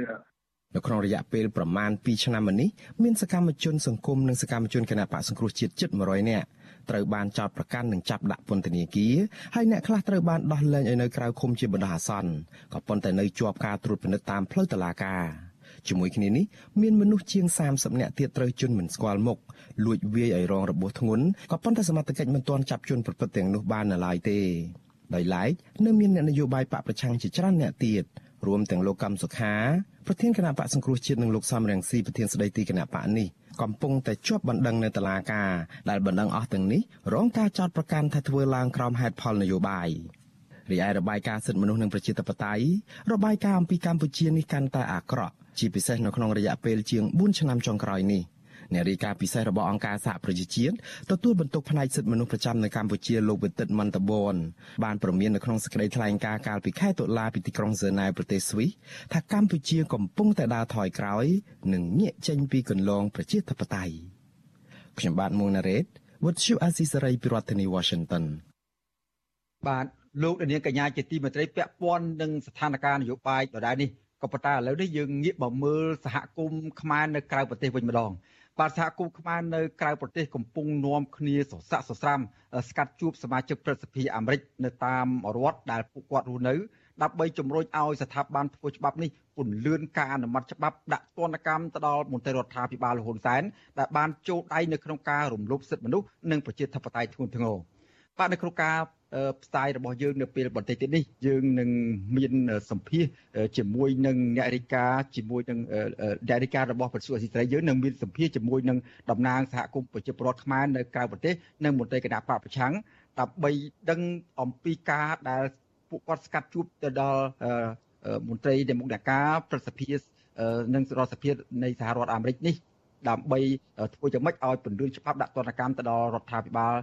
នៅក្នុងរយៈពេលប្រមាណ2ឆ្នាំមកនេះមានសកម្មជនសង្គមនិងសកម្មជនគណបកសង្គ្រោះជាតិជិត100នាក់ត្រូវបានចោទប្រកាន់និងចាប់ដាក់ពន្ធនាគារហើយអ្នកខ្លះត្រូវបានដោះលែងឲ្យនៅក្រៅឃុំជាបណ្ដោះអាសន្នក៏ប៉ុន្តែនៅជាប់ការត្រួតពិនិត្យតាមផ្លូវតុលាការ ជាមួយគ្នានេះមានមនុស្សជាង30នាក់ទៀតត្រូវជន់មិនស្គាល់មុខលួចវាយឲ្យរងរបួសធ្ងន់ក៏ប៉ុន្តែសមត្ថកិច្ចមិនទាន់ចាប់ជនប្រព្រឹត្តទាំងនោះបាននៅឡើយទេដោយឡែកនៅមានអ្នកនយោបាយបកប្រឆាំងជាច្រើនអ្នកទៀតរួមទាំងលោកកម្មសុខាប្រធានគណៈបកសង្គ្រោះជាតិនិងលោកសំរងស៊ីប្រធានស្ដីទីគណៈបកនេះកំពុងតែជាប់បណ្ដឹងនៅតុលាការដែលបណ្ដឹងអស់ទាំងនេះរងការចោទប្រកាន់ថាធ្វើឡើងក្រោមហេតុផលនយោបាយរីឯរបាយការណ៍សិទ្ធិមនុស្សនិងប្រជាធិបតេយ្យរបាយការណ៍អំពីកម្ពុជានេះកាន់តែអាក្រក់ ជាពិសេសនៅក្នុងរយៈពេលជាង4ឆ្នាំចុងក្រោយនេះអ្នករាយការណ៍ពិសេសរបស់អង្គការសហប្រជាជាតិទទួលបន្ទុកផ្នែកសិទ្ធិមនុស្សប្រចាំនៅកម្ពុជាលោកវិទិតមន្តបនបានប្រមាននៅក្នុងសេចក្តីថ្លែងការណ៍កាលពីខែតុលាពីទីក្រុងហ្សឺណែវប្រទេសស្វីសថាកម្ពុជាកំពុងតែដើរថយក្រោយនិងងាកចេញពីគន្លងប្រជាធិបតេយ្យខ្ញុំបាទមួងណារ៉េត What you Azisaray ពីរដ្ឋធានី Washington បាទលោកនាងកញ្ញាជាទីមេត្រីពាក់ព័ន្ធនឹងស្ថានភាពនយោបាយដដែលនេះ ក៏ប៉ុន្តែឥឡូវនេះយើងងាកមកមើលសហគមន៍ខ្មែរនៅក្រៅប្រទេសវិញម្ដងបាទសហគមន៍ខ្មែរនៅក្រៅប្រទេសកំពុងនាំគ្នាសស័កសស្រាំស្កាត់ជួបសមាជិកព្រឹទ្ធសភាអាមេរិកនៅតាមរដ្ឋដែលពួកគាត់រស់នៅដើម្បីជំរុញឲ្យស្ថាប័នធ្វើច្បាប់នេះពន្លឿនការអនុម័តច្បាប់ដាក់ទណ្ឌកម្មទៅដល់មន្ត្រីរដ្ឋាភិបាលហ៊ុនសែនដែលបានចូលដៃនៅក្នុងការរំលោភសិទ្ធិមនុស្សនិងប្រជាធិបតេយ្យធ្ងន់ធ្ងរបាទនៅក្នុងការ ផ្សាយរបស់យើងនៅពេលបន្តិចទៀតនេះយើងនឹងមានសម្ភាសជាមួយនឹងអ្នករិកាជាមួយនឹងអ្នករិការបស់ប្រទេសអស៊ីស្រីយើងនឹងមានសម្ភាសជាមួយនឹងតំណាងសហគមន៍ប្រជាពលរដ្ឋខ្មែរនៅក្រៅប្រទេសនិងមន្ត្រីគណៈបកប្រឆាំងដើម្បីដឹងអំពីការដែលពួកគាត់ស្កាត់ជួបទៅដល់មន្ត្រីនៃមុខអ្នកការប្រសិទ្ធភាពនិងរដ្ឋសភានៃសហរដ្ឋអាមេរិកនេះ ដើម្បីធ្វើយ៉ាងម៉េចឲ្យពន្យល់ច្បាប់ដាក់ទណ្ឌកម្មទៅដល់រដ្ឋាភិបាល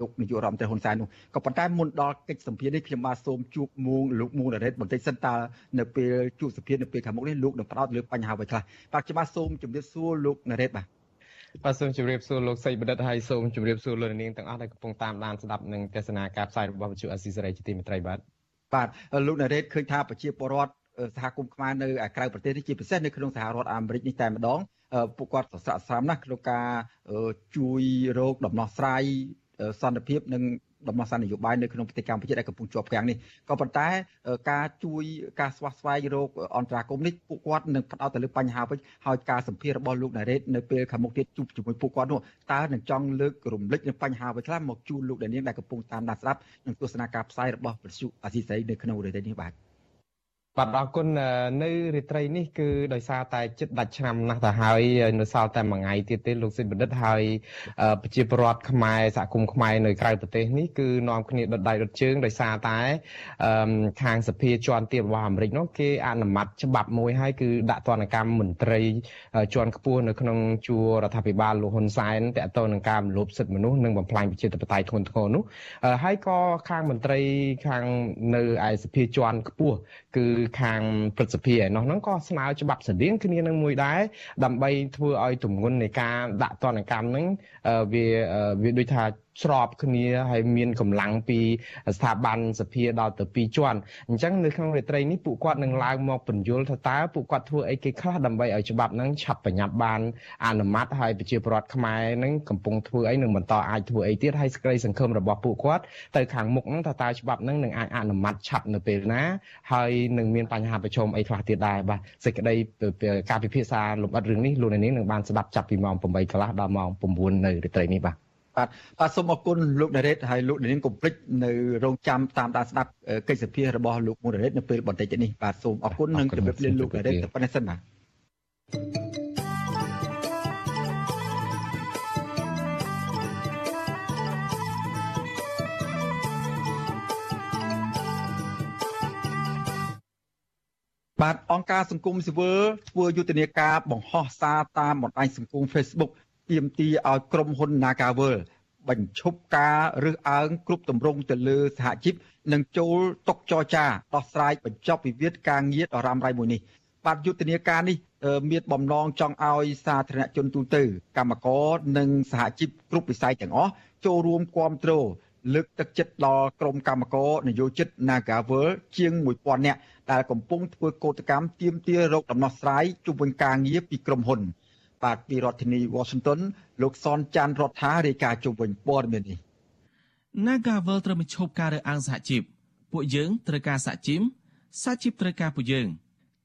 លោកនាយករដ្ឋមន្ត្រីហ៊ុនសែននោះក៏ប៉ុន្តែមុនដល់កិច្ចសម្ភារនេះខ្ញុំបាទសូមជួបមួងលោកមួងរ៉េតបន្តិចសិនតើនៅពេលជួបសម្ភារនៅពេលខាងមុខនេះលោកនឹងផ្ដោតលើបញ្ហាអ្វីខ្លះបាទខ្ញុំបាទសូមជម្រាបសួរលោកណារ៉េតបាទបាទសូមជម្រាបសួរលោកសីបណ្ឌិតហើយសូមជម្រាបសួរលោកនាងទាំងអស់ដែលកំពុងតាមដានស្ដាប់និងទស្សនាការផ្សាយរបស់វិទ្យុអស៊ីសេរីជាទីមេត្រីបាទបាទលោកណារ៉េតឃើញថាប្រជាពលរដ្ឋ សហគមន៍ខ្មែរនៅក្រៅប្រទេសនេះជាពិសេសនៅក្នុងសហរដ្ឋអាមេរិកនេះតែម្ដងពួកគាត់សស្រាក់ស្រាំណាស់ក្នុងការជួយរោគដំណោះស្រាយសន្តិភាពនិងដំណោះស្រាយនយោបាយនៅក្នុងប្រទេសកម្ពុជាដែលកំពុងជាប់គាំងនេះក៏ប៉ុន្តែការជួយការស្វាស្វែងរកអន្តរាគមនេះពួកគាត់នឹងផ្ដោតទៅលើបញ្ហាវិញហើយការសម្ភាររបស់លោកណារ៉េតនៅពេលខាងមុខទៀតជួបជាមួយពួកគាត់នោះតើនឹងចង់លើករំលឹកនឹងបញ្ហាអ្វីខ្លះមកជូនលោកដានៀងដែលកំពុងតាមដានស្ដាប់និងទស្សនាការផ្សាយរបស់វិទ្យុអាស៊ីសេរីនៅក្នុងរយៈនេះបាទ បាទអរគុណនៅរាត្រីនេះគឺដោយសារតែចិត្តដាច់ឆ្នាំណាស់ទៅហើយនៅសល់តែមួយថ្ងៃទៀតទេលោកសិទ្ធបណ្ឌិតហើយប្រជាពលរដ្ឋខ្មែរសហគមន៍ខ្មែរនៅក្រៅប្រទេសនេះគឺនាំគ្នាដុតដៃដុតជើងដោយសារតែខាងសភាជាន់ទាបរបស់អាមេរិកនោះគេអនុម័តច្បាប់មួយហើយគឺដាក់ទណ្ឌកម្មមន្ត្រីជាន់ខ្ពស់នៅក្នុងជួររដ្ឋាភិបាលលោកហ៊ុនសែនតកតទៅនឹងការរំលោភសិទ្ធិមនុស្សនិងបំផ្លាញប្រជាធិបតេយ្យធ្ងន់ធ្ងរនោះហើយក៏ខាងមន្ត្រីខាងនៅឯសភាជាន់ខ្ពស់គឺខាងព្រឹទ្ធសភាឯណោះហ្នឹងក៏ស្នើច្បាប់ស្តៀងគ្នានឹងមួយដែរដើម្បីធ្វើឲ្យទម្ងន់នៃការដាក់ទណ្ឌកម្មហ្នឹងវាវាដូចថាស្របគ្នាហើយមានកម្លាំងពីស្ថាប័នសភាដល់ទៅ2ជាន់អញ្ចឹងនៅក្នុងរាត្រីនេះពួកគាត់នឹងឡើងមកបញ្យល់ថាតើពួកគាត់ធ្វើអីគេខ្លះដើម្បីឲ្យច្បាប់ហ្នឹងឆាប់បញ្ញត្តិបានអនុម័តហើយប្រជាពលរដ្ឋខ្មែរហ្នឹងកំពុងធ្វើអីនឹងបន្តអាចធ្វើអីទៀតហើយសេចក្តីសង្ឃឹមរបស់ពួកគាត់ទៅខាងមុខហ្នឹងថាតើច្បាប់ហ្នឹងនឹងអាចអនុម័តឆាប់នៅពេលណាហើយនឹងមានបញ្ហាប្រឈមអីខ្លះទៀតដែរបាទសេចក្តីការពិភាក្សាលម្អិតរឿងនេះលោកនាងនឹងបានស្ដាប់ចាប់ពីម៉ោង8កន្លះដល់ម៉ោង9នៅរាត្រីនេះបាទ បាទបាទសូមអរគុណលោកដារ៉េតហើយលោកដារ៉េតកុំភ្លេចនៅរងចាំតាមដានស្ដាប់កិច្ចសភារបស់លោកមូដារ៉េតនៅពេលបន្តិចនេះបាទសូមអរគុណនិងជម្រាបលាលោកដារ៉េតតែប៉ុណ្ណេះសិនបាទបាទអង្គការសង្គមស៊ីវិលធ្វើយុទ្ធនាការបង្ហោះសារតាមបណ្ដាញសង្គម Facebook ទាមទារឲ្យក្រុមហ៊ុន Nagavel បញ្ឈប់ការរើសអើងគ្រប់ទម្រង់ទៅលើសហជីពនិងចូលតុចរចាដោះស្រាយបញ្ចប់វិវាទការងារដ៏រ៉ាំរ៉ៃមួយនេះបាទយុទ្ធនាការនេះមានបំណងចង់ឲ្យសាធារណជនទូទៅកម្មករនិងសហជីពគ្រប់វិស័យទាំងអស់ចូលរួមគ្រប់គ្រងលើកទឹកចិត្តដល់ក្រុមកម្មករនយោជិត Nagavel ជាង1000នាក់ដែលកំពុងធ្វើកោតកម្មទាមទាររកដំណោះស្រាយជុំវិញការងារពីក្រុមហ៊ុន បាទពីរដ្ឋធានី Washington លោកសនច័ន្ទរដ្ឋារាយការណ៍ជុំវិញព័ត៌មាននេះ Nagavel ត្រូវបញ្ឈប់ការរើសអើងសហជីពពួកយើងត្រូវការសហជីពសហជីពត្រូវការពួកយើង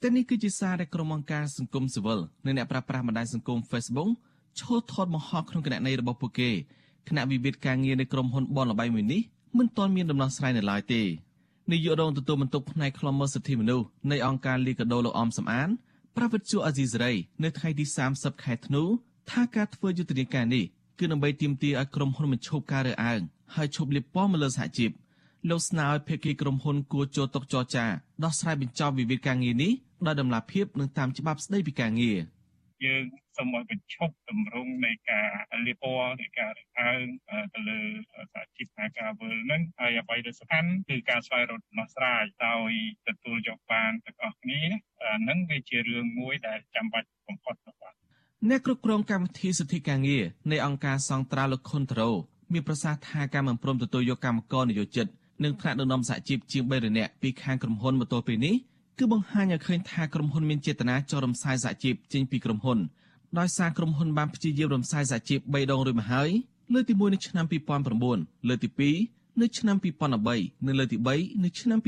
តែនេះគឺជាសារដែលក្រុមអង្គការសង្គមស៊ីវិលនិងអ្នកប្រាស្រ័យបណ្ដាញសង្គម Facebook ឈោះថតបង្ហោះក្នុងគណនីរបស់ពួកគេគណៈវិវាទការងារនៃក្រុមហ៊ុនបនលបៃមួយនេះមិនទាន់មានដំណោះស្រាយនៅឡើយទេនាយករងទទួលបន្ទុកផ្នែកខ្លំមើលសិទ្ធិមនុស្សនៃអង្គការលីកាដូលោកអំសំអាន ប្រវត្តិជួអាស៊ីសេរីនៅថ្ងៃទី30ខែធ្នូថាការធ្វើយុទ្ធនាការនេះគឺដើម្បីទាមទារឲ្យក្រុមហ៊ុនបញ្ឈប់ការរើសអើងហើយឈប់លៀបពណ៌មកលើសហជីពលោកស្នើឲ្យភាគីក្រុមហ៊ុនគួរចូលតុចរចាដោះស្រាយបញ្ចប់វិវាទការងារនេះដោយដំណាភាពនិងតាមច្បាប់ស្តីពីការងារ យើងសូមឲ្យបញ្ឈប់ទម្រង់នៃការលៀបពណ៌នៃការរើសអើងទៅលើសហជីពអាការវើលហ្នឹងហើយអ្វីដែលសំខាន់គឺការស្វែងរកដំណោះស្រាយដោយទទួលយកបានទាំងអស់គ្នាហ្នឹងវាជារឿងមួយដែលចាំបាច់បំផុតបាទអ្នកគ្រប់គ្រងកម្មវិធីសិទ្ធិការងារនៃអង្គការសង្ត្រាលោកខុនត្រោមានប្រសាសន៍ថាការមិនព្រមទទួលយកកម្មករនយោជិតនិងថ្នាក់ដឹកនាំសហជីពជាង3នាក់ពីខាងក្រុមហ៊ុនមកទល់ពេលនេះ គឺបង្ហាញឲ្យឃើញថាក្រុមហ៊ុនមានចេតនាចោលរំសាយសហជីពចេញពីក្រុមហ៊ុនដោយសារក្រុមហ៊ុនបានព្យាយាមរំសាយសហជីព3ដងរួចមកហើយលើកទី1នៅឆ្នាំ2009លើកទី2នៅឆ្នាំ2013និងលើកទី3នៅឆ្នាំ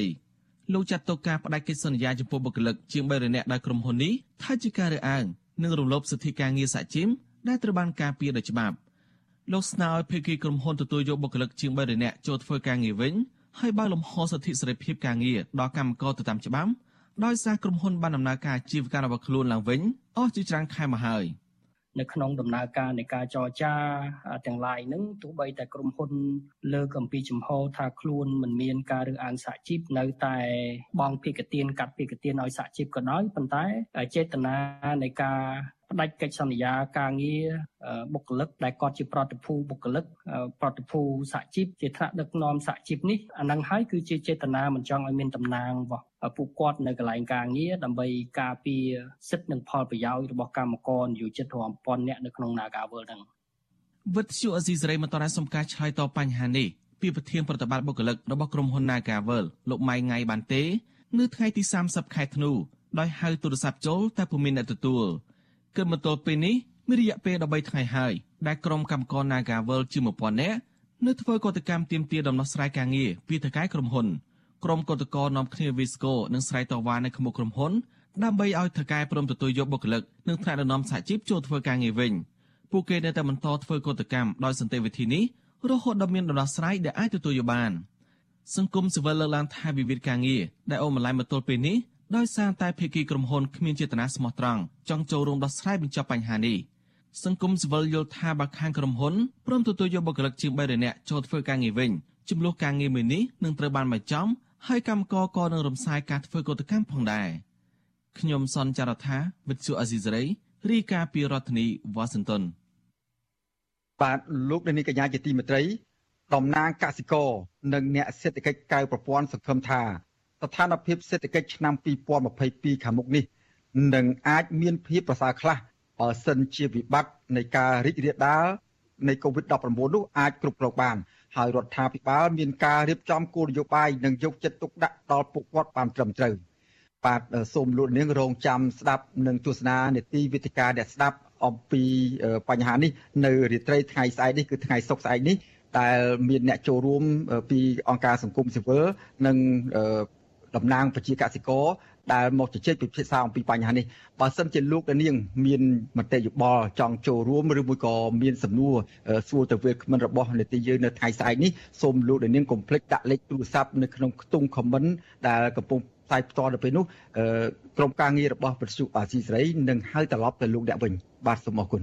2020លោកចាត់តុការផ្ដាច់កិច្ចសន្យាចំពោះបុគ្គលិកជាង3នាក់ដោយក្រុមហ៊ុននេះថាជាការរើសអើងនិងរំលោភសិទ្ធិការងារសហជីពដែលត្រូវបានការពារដោយច្បាប់លោកស្នើឲ្យភាគីក្រុមហ៊ុនទទួលយកបុគ្គលិកជាង3នាក់ចូលធ្វើការងារវិញ ហើយបើកលំហសិទ្ធិសេរីភាពការងារដល់កម្មករទៅតាមច្បាប់ដោយសារក្រុមហ៊ុនបានដំណើរការអាជីវកម្មរបស់ខ្លួនឡើងវិញអស់ជាច្រើនខែមកហើយនៅក្នុងដំណើរការនៃការចរចាទាំងឡាយហ្នឹងទោះបីតែក្រុមហ៊ុនលើកអំពីចំហថាខ្លួនមិនមានការរើសអើងសហជីពនៅតែបងភាគទានកាត់ភាគទានឲ្យសហជីពក៏ដោយប៉ុន្តែចេតនានៃការ ផ្ដាច់កិច្ចសន្យាការងារបុគ្គលិកដែលគាត់ជាប្រតិភូបុគ្គលិកប្រតិភូសហជីពជាថ្នាក់ដឹកនាំសហជីពនេះអានឹងហើយគឺជាចេតនាមិនចង់ឲ្យមានតំណាងរបស់ពួកគាត់នៅកន្លែងការងារដើម្បីការពារសិទ្ធិនិងផលប្រយោជន៍របស់កម្មករនិយោជិតរាប់ពាន់នាក់នៅក្នុង Nagawal ហ្នឹងវិទ្យុអេស៊ីសរ៉ៃមិនតរសំការឆ្លើយតបបញ្ហានេះពីប្រធានប្រតិបត្តិបុគ្គលិករបស់ក្រុមហ៊ុន Nagawal លោកម៉ៃងៃបានទេ នៅថ្ងៃទី30ខែធ្នូដោយហៅទូរស័ព្ទចូលតែពុំមានអ្នកទទួល គិតមកទល់ពេលនេះមានរយៈពេល13ថ្ងៃហើយដែលក្រុមកម្មករ Nagawal ជាង1000នាក់នៅធ្វើកតកម្មទាមទារដំណោះស្រាយការងារពីថៅកែក្រុមហ៊ុនក្រុមកតកតនាំគ្នាវីស្កូនិងស្រ័យតវ៉ានៅក្នុងក្រុមហ៊ុនដើម្បីឲ្យថៅកែព្រមទទួលយកបុគ្គលិកនិងថ្នាក់ដឹកនាំសហជីពចូលធ្វើការងារវិញពួកគេនៅតែបន្តធ្វើកតកម្មដោយសន្តិវិធីនេះរហូតដល់មានដំណោះស្រាយដែលអាចទទួលយកបានសង្គមស៊ីវិលលើកឡើងថាវិវាទការងារដែលអូបន្លាយមកទល់ពេលនេះ ដោយសារតែភាគីក្រុមហ៊ុនគ្មានចេតនាស្មោះត្រង់ចង់ចូលរួមដោះស្រាយបញ្ចប់បញ្ហានេះសង្គមស៊ីវិលយល់ថាបើខាងក្រុមហ៊ុនព្រមទទួលយកបុគ្គលិកជាង3នាក់ចូលធ្វើការងារវិញចំនួនការងារមួយនេះនឹងត្រូវបានបញ្ចប់ហើយកម្មករក៏នឹងរំសាយការធ្វើកតកម្មផងដែរខ្ញុំសនចាររថាវិទ្យុអេស៊ីសរ៉ៃរីកាពីរដ្ឋធានីវ៉ាស៊ីនតោនបាទលោកនាងកញ្ញាជាទីមេត្រីតំណាងកសិករនិងអ្នកសេដ្ឋកិច្ចកៅប្រព័ន្ធសង្ឃឹមថា ស្ថានភាពសេដ្ឋកិច្ចឆ្នាំ2022ខាងមុខនេះនឹងអាចមានភាពប្រសើរខ្លះបើសិនជាវិបត្តិនៃការរីករាលដាលនៃ COVID-19 នោះអាចគ្រប់គ្រងបានហើយរដ្ឋាភិបាលមានការរៀបចំគោលនយោបាយនិងយកចិត្តទុកដាក់ដល់ពួកគាត់បានត្រឹមត្រូវបាទសូមលោកនាងរងចាំស្ដាប់និងទស្សនានេតិវិទ្យាអ្នកស្ដាប់អំពីបញ្ហានេះនៅរាត្រីថ្ងៃស្អែកនេះគឺថ្ងៃសុក្រស្អែកនេះដែលមានអ្នកចូលរួមពីអង្គការសង្គមស៊ីវិលនិង តំណាងប្រជាកសិករដែលមកជជែកពិភាក្សាអំពីបញ្ហានេះបើសិនជាលោកនាង មានមតិយោបល់ចង់ចូលរួមឬមួយក៏មានសំណួរសួរទៅវាគ្មិនរបស់នេតិយើងនៅថ្ងៃស្អែកនេះសូមលោកនាងកុំភ្លេចដាក់លេខទូរស័ព្ទនៅក្នុងខ្ទង់ comment ដែលកំពុងផ្សាយផ្ទាល់ទៅពេលនោះក្រុមការងាររបស់ប្រសុអាស៊ីសេរីនឹងហៅត្រឡប់ទៅលោកអ្នកវិញបាទសូមអរគុណ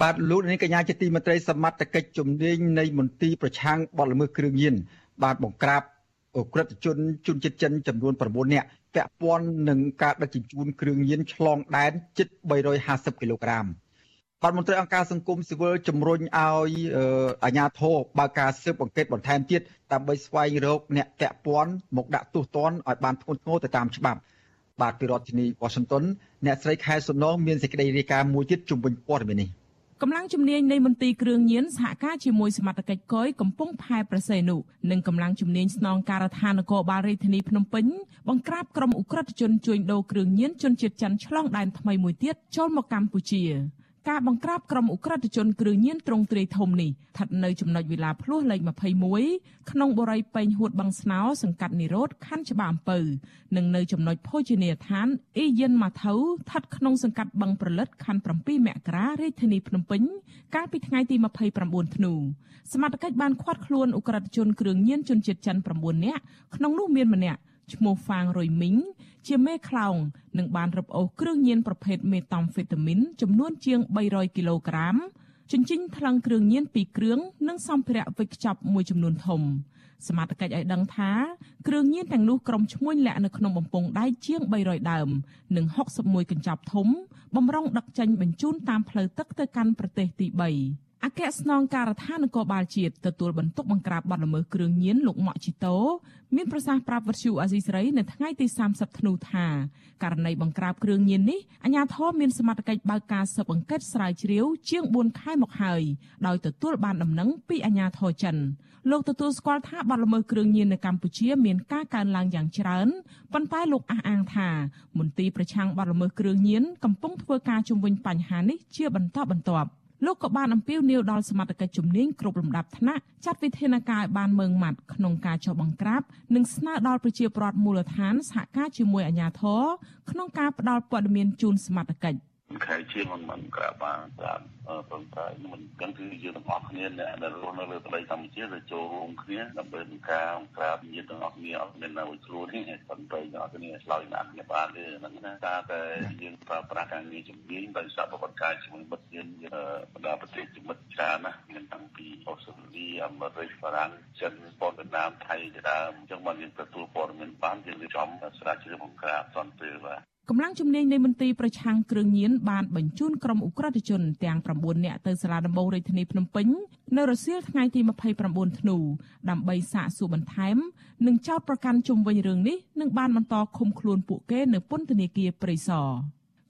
បាទលោកនាងកញ្ញាជាទីមេត្រីសមត្ថកិច្ចជំនាញនៃមន្ទីរប្រឆាំងបទល្មើសគ្រឿងញៀនបាទបង្ក្រាបអក្រិតជនជនជាតិចិនចំនួន9នាក់ពាក់ព័ន្ធនឹងការដឹកជញ្ជូនគ្រឿងញៀនឆ្លងដែនជិត350គីឡូក្រាមបាទមន្ត្រីអង្គការសង្គមស៊ីវិលជំរុញឲ្យអាជ្ញាធរបើកការស៊ើបអង្កេតបន្ថែមទៀតដើម្បីស្វែងរកអ្នកពាក់ព័ន្ធមកដាក់ទោសទណ្ឌឲ្យបានធ្ងន់ធ្ងរទៅតាមច្បាប់បាទពីរដ្ឋធានី Washington អ្នកស្រីខែសុណងមានសេចក្តីរាយការណ៍មួយទៀតជុំវិញព័ត៌មាននេះ កម្លាំងជំនាញនៃមន្ទីរគ្រឿងញៀនសហការជាមួយសមត្ថកិច្ចកយកំពុងផែប្រសេនុនិងកម្លាំងជំនាញស្នងការដ្ឋាននគរបាលរាជធានីភ្នំពេញបង្ក្រាបក្រុមអ ுக ្រិតជនជួញដូរគ្រឿងញៀនជនជាតិចិនឆ្លងដែនថ្មីមួយទៀតចូលមកកម្ពុជា ការបង្ក្រាបក្រុមអ ுக ្រិតជនគ្រឿងញៀនត្រង់ទ្រាយធំនេះស្ថិតនៅចំណុចវិឡាភ្លោះលេខ21ក្នុងបរិយាពេញហួតបឹងស្នោសង្កាត់និរោធខណ្ឌច្បារអំពៅនិងនៅចំណុចភោជនីយដ្ឋានអ៊ីយិនម៉ាថៅស្ថិតក្នុងសង្កាត់បឹងប្រលិតខណ្ឌ7មករារាជធានីភ្នំពេញកាលពីថ្ងៃទី29ធ្នូសមត្ថកិច្ចបានឃាត់ខ្លួនអ ுக ្រិតជនគ្រឿងញៀនជនជាតិចិន9នាក់ក្នុងនោះមានម្នាក់ ឈ្មោះហ្វាងរុយមីងជាមេខ្លោងនិងបានរឹបអូសគ្រឿងញៀនប្រភេទមេតាំហ្វេតាមីនចំនួនជាង300គីឡូក្រាមជញ្ជីងថ្លឹងគ្រឿងញៀន2គ្រឿងនិងសម្ភារៈវេចខ្ចប់មួយចំនួនធំសមត្ថកិច្ចឲ្យដឹងថាគ្រឿងញៀនទាំងនោះក្រុមឈ្មួញលាក់នៅក្នុងបំពង់ដែកជាង300ដើមនិង61កញ្ចប់ធំបំរុងដឹកចេញបញ្ជូនតាមផ្លូវទឹកទៅកាន់ប្រទេសទី3 អគ្គស្នងការដ្ឋាននគរបាលជាតិទទួលបន្ទុកបង្ក្រាបបទល្មើសគ្រឿងញៀនលោកម៉ាក់ជីតូមានប្រសាសន៍ប្រាប់វិទ្យុអាស៊ីសេរីនៅថ្ងៃទី30ធ្នូថាករណីបង្ក្រាបគ្រឿងញៀននេះអាជ្ញាធរមានសមត្ថកិច្ចបើកការស៊ើបអង្កេតស្រាវជ្រាវជាង4ខែមកហើយដោយទទួលបានដំណឹងពីអាជ្ញាធរចិនលោកទទួលស្គាល់ថាបទល្មើសគ្រឿងញៀននៅកម្ពុជាមានការកើនឡើងយ៉ាងច្រើនប៉ុន្តែលោកអះអាងថាមន្ទីរប្រឆាំងបទល្មើសគ្រឿងញៀនកំពុងធ្វើការជំវិញបញ្ហានេះជាបន្តបន្ទាប់ លោកក៏បានអំពាវនាវដល់សមត្ថកិច្ចជំនាញគ្រប់លំដាប់ថ្នាក់ចាត់វិធានការឲ្យបានម៉ឺងម៉ាត់ក្នុងការចុះបង្ក្រាបនិងស្នើដល់ប្រជាពលរដ្ឋមូលដ្ឋានសហការជាមួយអាជ្ញាធរក្នុងការផ្តល់ព័ត៌មានជូនសមត្ថកិច្ច ខែជាងមិនមិនក្រាបបានតាមប៉ុន្តែមិនទាំងគឺយើងទាំងអស់គ្នាអ្នកដែលរស់នៅលើប្រទេសកម្ពុជាដែលចូលរួមគ្នាដើម្បីនឹងការក្រាបញាតិទាំងអស់គ្នាអត់មាននៅខ្លួនទេប៉ុន្តែទាំងអស់គ្នាឆ្លើយណាស់គ្នាបានទេហ្នឹងណាតែតែយើងប្រើប្រាស់ការងារជំនាញដោយសារប្រវត្តិការជាមួយមិត្តយើងបណ្ដាប្រទេសជាមិត្តច្រើនណាមានតាំងពីអូស្ត្រាលីអាមេរិកបារាំងចិនប៉ុនវៀតណាមថៃជាដើមអញ្ចឹងបានយើងទទួលព័ត៌មានបានយើងរៀបចំស្រាវជ្រាវបង្ក្រាបសន្តិភាព កម្លាំងជំនាញនៃមន្ទីរប្រឆាំងគ្រឿងញៀនបានបញ្ជូនក្រុមអ ுக ្រិតជនទាំង9នាក់ទៅសាលាដំបងរាជធានីភ្នំពេញនៅរសៀលថ្ងៃទី29ធ្នូដើម្បីសាកសួរបន្ថែម និងចោទប្រកាន់ជុំវិញរឿងនេះនិងបានបន្តឃុំខ្លួនពួកគេនៅពន្ធនាគារព្រៃសរ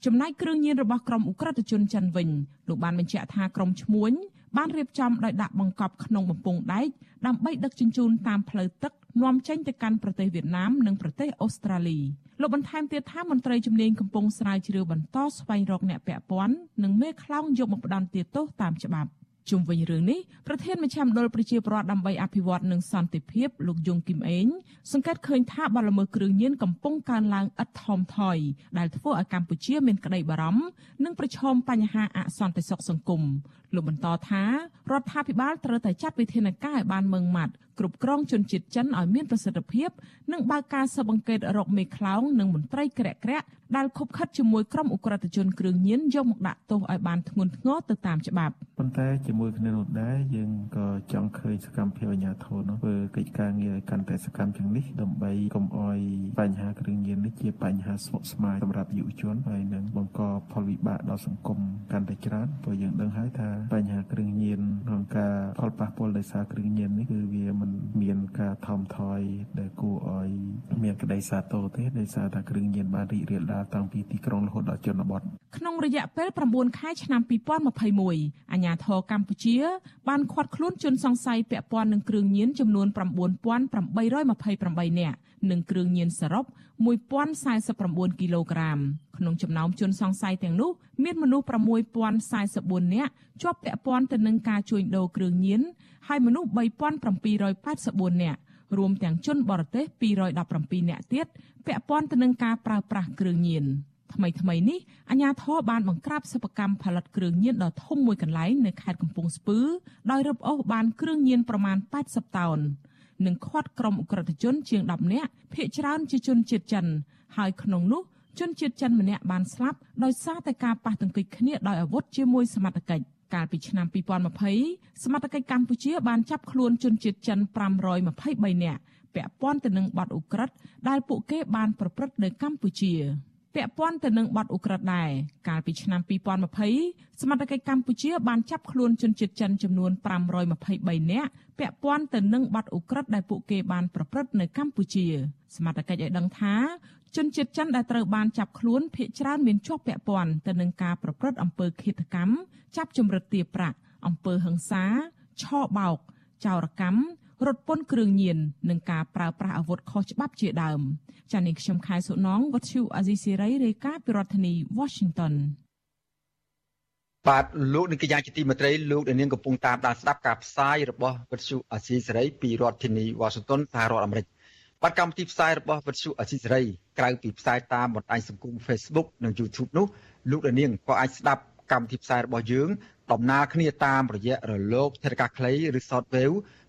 ចំណែកគ្រឿងញៀនរបស់ក្រុមអ ுக ្រិតជនចិនវិញលោកបានបញ្ជាក់ថាក្រុមឈ្មួញ បានរៀបចំដោយដាក់បង្កប់ក្នុងបំពង់ដែកដើម្បីដឹកជញ្ជូនតាមផ្លូវទឹកនាំចេញទៅកាន់ប្រទេសវៀតណាមនិងប្រទេសអូស្ត្រាលីលោកបន្ថែមទៀតថាមន្ត្រីជំនាញកំពុងស្រាវជ្រាវបន្តស្វែងរកអ្នកពាក់ព័ន្ធនិងមេខ្លោងយកមកផ្ដន្ទាទោសតាមច្បាប់ ជុំវិញរឿងនេះប្រធានមជ្ឈមណ្ឌលប្រជាពលរដ្ឋដើម្បីអភិវឌ្ឍនិងសន្តិភាពលោកយងគឹមអេងសង្កេតឃើញថាបលល្មើសគ្រឿងញៀនកំពុងកើនឡើងឥតថមថយដែលធ្វើឲ្យកម្ពុជាមានក្តីបារម្ភនិងប្រឈមបញ្ហាអសន្តិសុខសង្គមលោកបន្តថារដ្ឋាភិបាលត្រូវតែចាត់វិធានការឲ្យបានម៉ឺងម៉ាត់គ្រប់គ្រងជនជាតិចិនឲ្យមានប្រសិទ្ធភាព និងបើកការស៊ើបអង្កេតរកមេខ្លោងនិងមន្ត្រីក្រាក់ក្រាក់ដែលខុបខិតជាមួយក្រុមអ ுக ្រិតជនគ្រឿងញៀនយកមកដាក់ទោសឲ្យបានធ្ងន់ធ្ងរទៅតាមច្បាប់ប៉ុន្តែជាមួយគ្នានោះដែរយើងក៏ចង់ឃើញសកម្មភាពអាជ្ញាធរនោះធ្វើកិច្ចការងារឲ្យកាន់តែសកម្មជាងនេះដើម្បីកុំឲ្យបញ្ហាគ្រឿងញៀននេះជាបញ្ហាស្មុគស្មាញសម្រាប់យុវជនហើយនឹងបង្កផលវិបាកដល់សង្គមកាន់តែច្រើនព្រោះយើងដឹងហើយថាបញ្ហាគ្រឿងញៀនក្នុងការផលប៉ះពាល់ដោយសារគ្រឿងញៀននេះគឺវាមិនមានការថមថយដែលគួរឲ្យមានក្តីសាទរទេដោយសារតែគ្រឿងញៀនបានរីករាលដាលតាំងពីទីក្រុងរហូតដល់ជនបទក្នុងរយៈពេល9ខែឆ្នាំ2021អាជ្ញាធរកម្ពុជា បានឃាត់ខ្លួនជនសង្ស័យពាក់ព័ន្ធនឹងគ្រឿងញៀនចំនួន9828នាក់និងគ្រឿងញៀនសរុប1049គីឡូក្រាមក្នុងចំណោមជនសង្ស័យទាំងនោះមានមនុស្ស6044នាក់ជាប់ពាក់ព័ន្ធទៅនឹងការជួញដូរគ្រឿងញៀនហើយមនុស្ស3784នាក់រួមទាំងជនបរទេស217នាក់ទៀតពាក់ព័ន្ធទៅនឹងការប្រើប្រាស់គ្រឿងញៀន ថ្មីថ្មីនេះអាជ្ញាធរបានបង្ក្រាបសិប្បកម្មផលិតគ្រឿងញៀនដ៏ធំមួយកន្លែងនៅខេត្តកំពង់ស្ពឺដោយរឹបអូសបានគ្រឿងញៀនប្រមាណ80តោននិងឃាត់ក្រុមអ ுக ្រិតជនជាង10នាក់ភ ieck ច្រើនជាជនជាតិចិន ហើយក្នុងនោះជនជាតិចិនម្នាក់បានស្លាប់ដោយសារតែការប៉ះទង្គិចគ្នាដោយអាវុធជាមួយសមត្ថកិច្ចកាលពីឆ្នាំ2020សមត្ថកិច្ចកម្ពុជាបានចាប់ខ្លួនជនជាតិចិន523នាក់ពាក់ព័ន្ធទៅនឹងបទឧក្រិដ្ឋដែលពួកគេបានប្រព្រឹត្តនៅកម្ពុជា។ ពាក់ព័ន្ធទៅនឹងបទឧក្រិដ្ឋដែរកាលពីឆ្នាំ2020សមត្ថកិច្ចកម្ពុជាបានចាប់ខ្លួនជនជាតិចិនចំនួន523នាក់ពាក់ព័ន្ធទៅនឹងបទឧក្រិដ្ឋដែលពួកគេបានប្រព្រឹត្តនៅកម្ពុជាសមត្ថកិច្ចឲ្យដឹងថាជនជាតិចិនដែលត្រូវបានចាប់ខ្លួនភ ieck ច្រើនមានជាប់ពាក់ព័ន្ធទៅនឹងការប្រព្រឹត្តអំពើឃាតកម្មចាប់ជំរិតទារប្រាក់អំពើហិង្សាឆោបោកចោរកម្ម រត់ពន្ធគ្រឿងញៀននិងការប្រើប្រាស់អាវុធខុសច្បាប់ជាដើមចា៎នេះខ្ញុំខែសុណងវັດឈូអាស៊ីសេរីរាយការណ៍ពីរដ្ឋធានី Washington បាទលោកនាងកញ្ញាជាទីមេត្រីលោកនាងកំពុងតាមដានស្ដាប់ការផ្សាយរបស់វិទ្យុអាស៊ីសេរីពីរដ្ឋធានី Washington សហរដ្ឋអាមេរិកបាទកម្មវិធីផ្សាយរបស់វិទ្យុអាស៊ីសេរីក្រៅពីផ្សាយតាមបណ្ដាញសង្គម Facebook និង YouTube នោះលោកនាងក៏អាចស្ដាប់កម្មវិធីផ្សាយរបស់យើងដំណើរគ្នាតាមរយៈរលកថេរកាខ្លីឬ Shortwave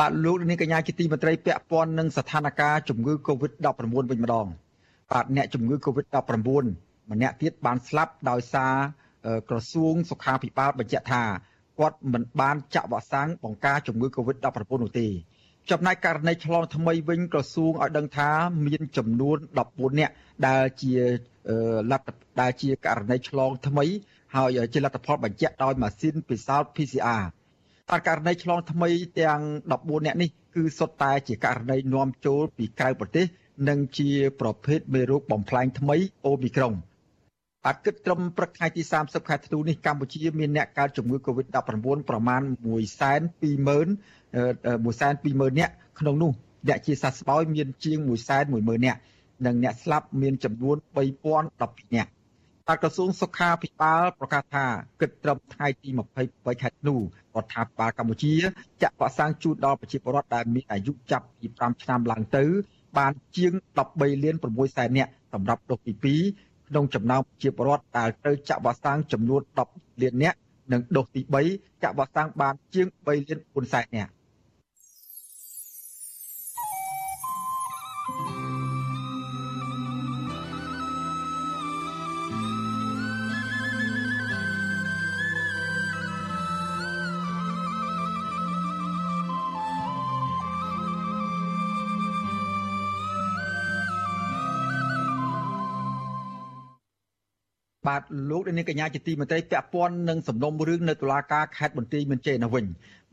បាទលោកនាងកញ្ញាជាទីមេត្រីពាក់ព័ន្ធនឹងស្ថានភាពជំងឺ Covid-19 វិញម្ដងបាទអ្នកជំងឺ Covid-19 ម្នាក់ទៀតបានស្លាប់ដោយសារក្រសួងសុខាភិបាលបញ្ជាក់ថាគាត់មិនបានចាក់វ៉ាក់សាំងបង្ការជំងឺ Covid-19 នោះទេចំណែកករណីឆ្លងថ្មីវិញក្រសួងឲ្យដឹងថាមានចំនួន14នាក់ដែលជាលទ្ធដែលជាករណីឆ្លងថ្មី ហើយជាលទ្ធផលបញ្ជាក់ដោយម៉ាស៊ីនពិសោធន៍ PCR តែករណីឆ្លងថ្មីទាំង14នាក់នេះគឺសុទ្ធតែជាករណីនាំចូលពីក្រៅប្រទេស និងជាប្រភេទមេរោគបំផ្លែងថ្មីអូមីក្រុងបាទគិតត្រឹមព្រឹកថ្ងៃទី30ខែធ្នូនេះកម្ពុជាមានអ្នកកើតជំងឺ Covid-19 ប្រមាណ120,000 120,000នាក់ក្នុងនោះអ្នកជាសះស្បើយមានជាង110,000នាក់និងអ្នកស្លាប់មានចំនួន3012នាក់ តែក្រសួងសុខាភិបាលប្រកាសថាគិតត្រឹមថ្ងៃទី28ខែធ្នូរដ្ឋាភិបាលកម្ពុជាចាក់វ៉ាក់សាំងជូនដល់ប្រជាពលរដ្ឋដែលមានអាយុចាប់ពី5ឆ្នាំឡើងទៅ បានជាង13លាន6សែននាក់សម្រាប់ដូសទី2ក្នុងចំណោមប្រជាពលរដ្ឋដែលត្រូវចាក់វ៉ាក់សាំងចំនួន10លាននាក់និងដូសទី3ចាក់វ៉ាក់សាំងបានជាង3លាន4សែននាក់ បាទលោកនាងកញ្ញាជាទីមេត្រីពាក់ព័ន្ធនឹងសំណុំរឿងនៅតុលាការខេត្តបន្ទាយមានជ័យនោះវិញ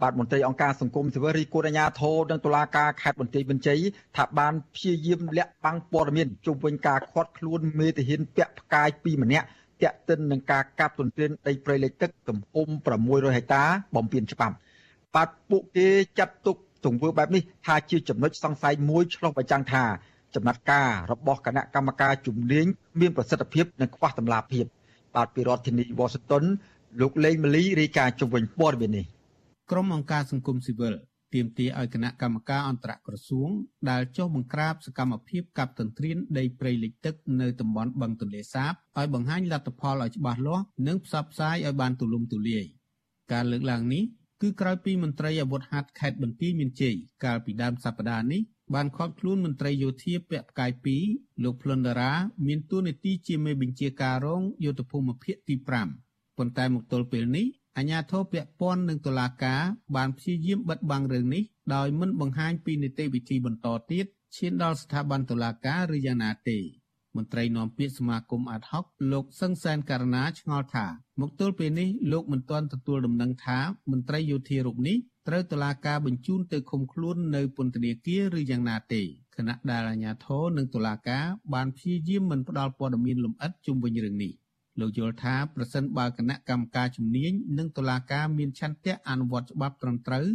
បាទមន្ត្រីអង្គការសង្គមស៊ីវិលរីកូនអាញាធរនិងតុលាការខេត្តបន្ទាយមានជ័យថាបានព្យាយាមលាក់បាំងព័ត៌មានជុំវិញការខាត់ខ្លួនមេទាហានពាក់ផ្កាយ2ម្នាក់តាក់ទិននឹងការកាប់ទន្ទ្រានដីព្រៃលិចទឹកទំហំ600ហិកតាបំពេញច្បាប់បាទពួកគេចាត់ទុកទង្វើបែបនេះថាជាចំណុចសង្ស័យមួយឆ្លុះបញ្ចាំងថា ចំណាត់ការរបស់គណៈកម្មការជំនាញមានប្រសិទ្ធភាពនិងខ្វះតម្លាភាពបាទពីរដ្ឋធានីវ៉ាស៊ីនតោនលោកលេងម៉ាលីរាយការណ៍ជុំវិញព័ត៌មាននេះក្រុមអង្គការសង្គមស៊ីវិលទាមទារឲ្យគណៈកម្មការអន្តរក្រសួងដែលចុះបង្ក្រាបសកម្មភាពកាប់ទន្ទ្រានដីព្រៃលិចទឹកនៅតំបន់បឹងទន្លេសាបឲ្យបង្ហាញលទ្ធផលឲ្យច្បាស់លាស់និងផ្សព្វផ្សាយឲ្យបានទូលំទូលាយការលើកឡើងនេះគឺក្រោយពីមន្ត្រីអាវុធហត្ថខេត្តបន្ទាយមានជ័យកាលពីដើមសប្តាហ៍នេះ បានឃាត់ខ្លួនមន្ត្រីយោធាពាក់ផ្កាយ2លោកភ្លុនដារ៉ាមានតួនាទីជាមេបញ្ជាការរងយុទ្ធភូមិភាគទី5ប៉ុន្តែមកទល់ពេលនេះអាជ្ញាធរពាក់ព័ន្ធនឹងតុលាការបានព្យាយាមបិទបាំងរឿងនេះដោយមិនបង្ហាញពីនីតិវិធីបន្តទៀតឈានដល់ស្ថាប័នតុលាការឬយ៉ាងណាទេមន្ត្រីនាំពាក្យសមាគមអាត់ហុកលោកសឹងសានករណាឆ្ងល់ថាមកទល់ពេលនេះលោកមិនទាន់ទទួលដំណឹងថាមន្ត្រីយោធារូបនេះ ត្រូវតុលាការបញ្ជូនទៅឃុំខ្លួននៅពន្ធនាគារឬយ៉ាងណាទេខណៈដែលអាជ្ញាធរនិងតុលាការបានព្យាយាមមិនផ្ដល់ព័ត៌មានលម្អិតជុំវិញរឿងនេះលោកយល់ថាប្រសិនបើគណៈកម្មការជំនាញនិងតុលាការមានឆន្ទៈអនុវត្តច្បាប់ត្រឹមត្រូវ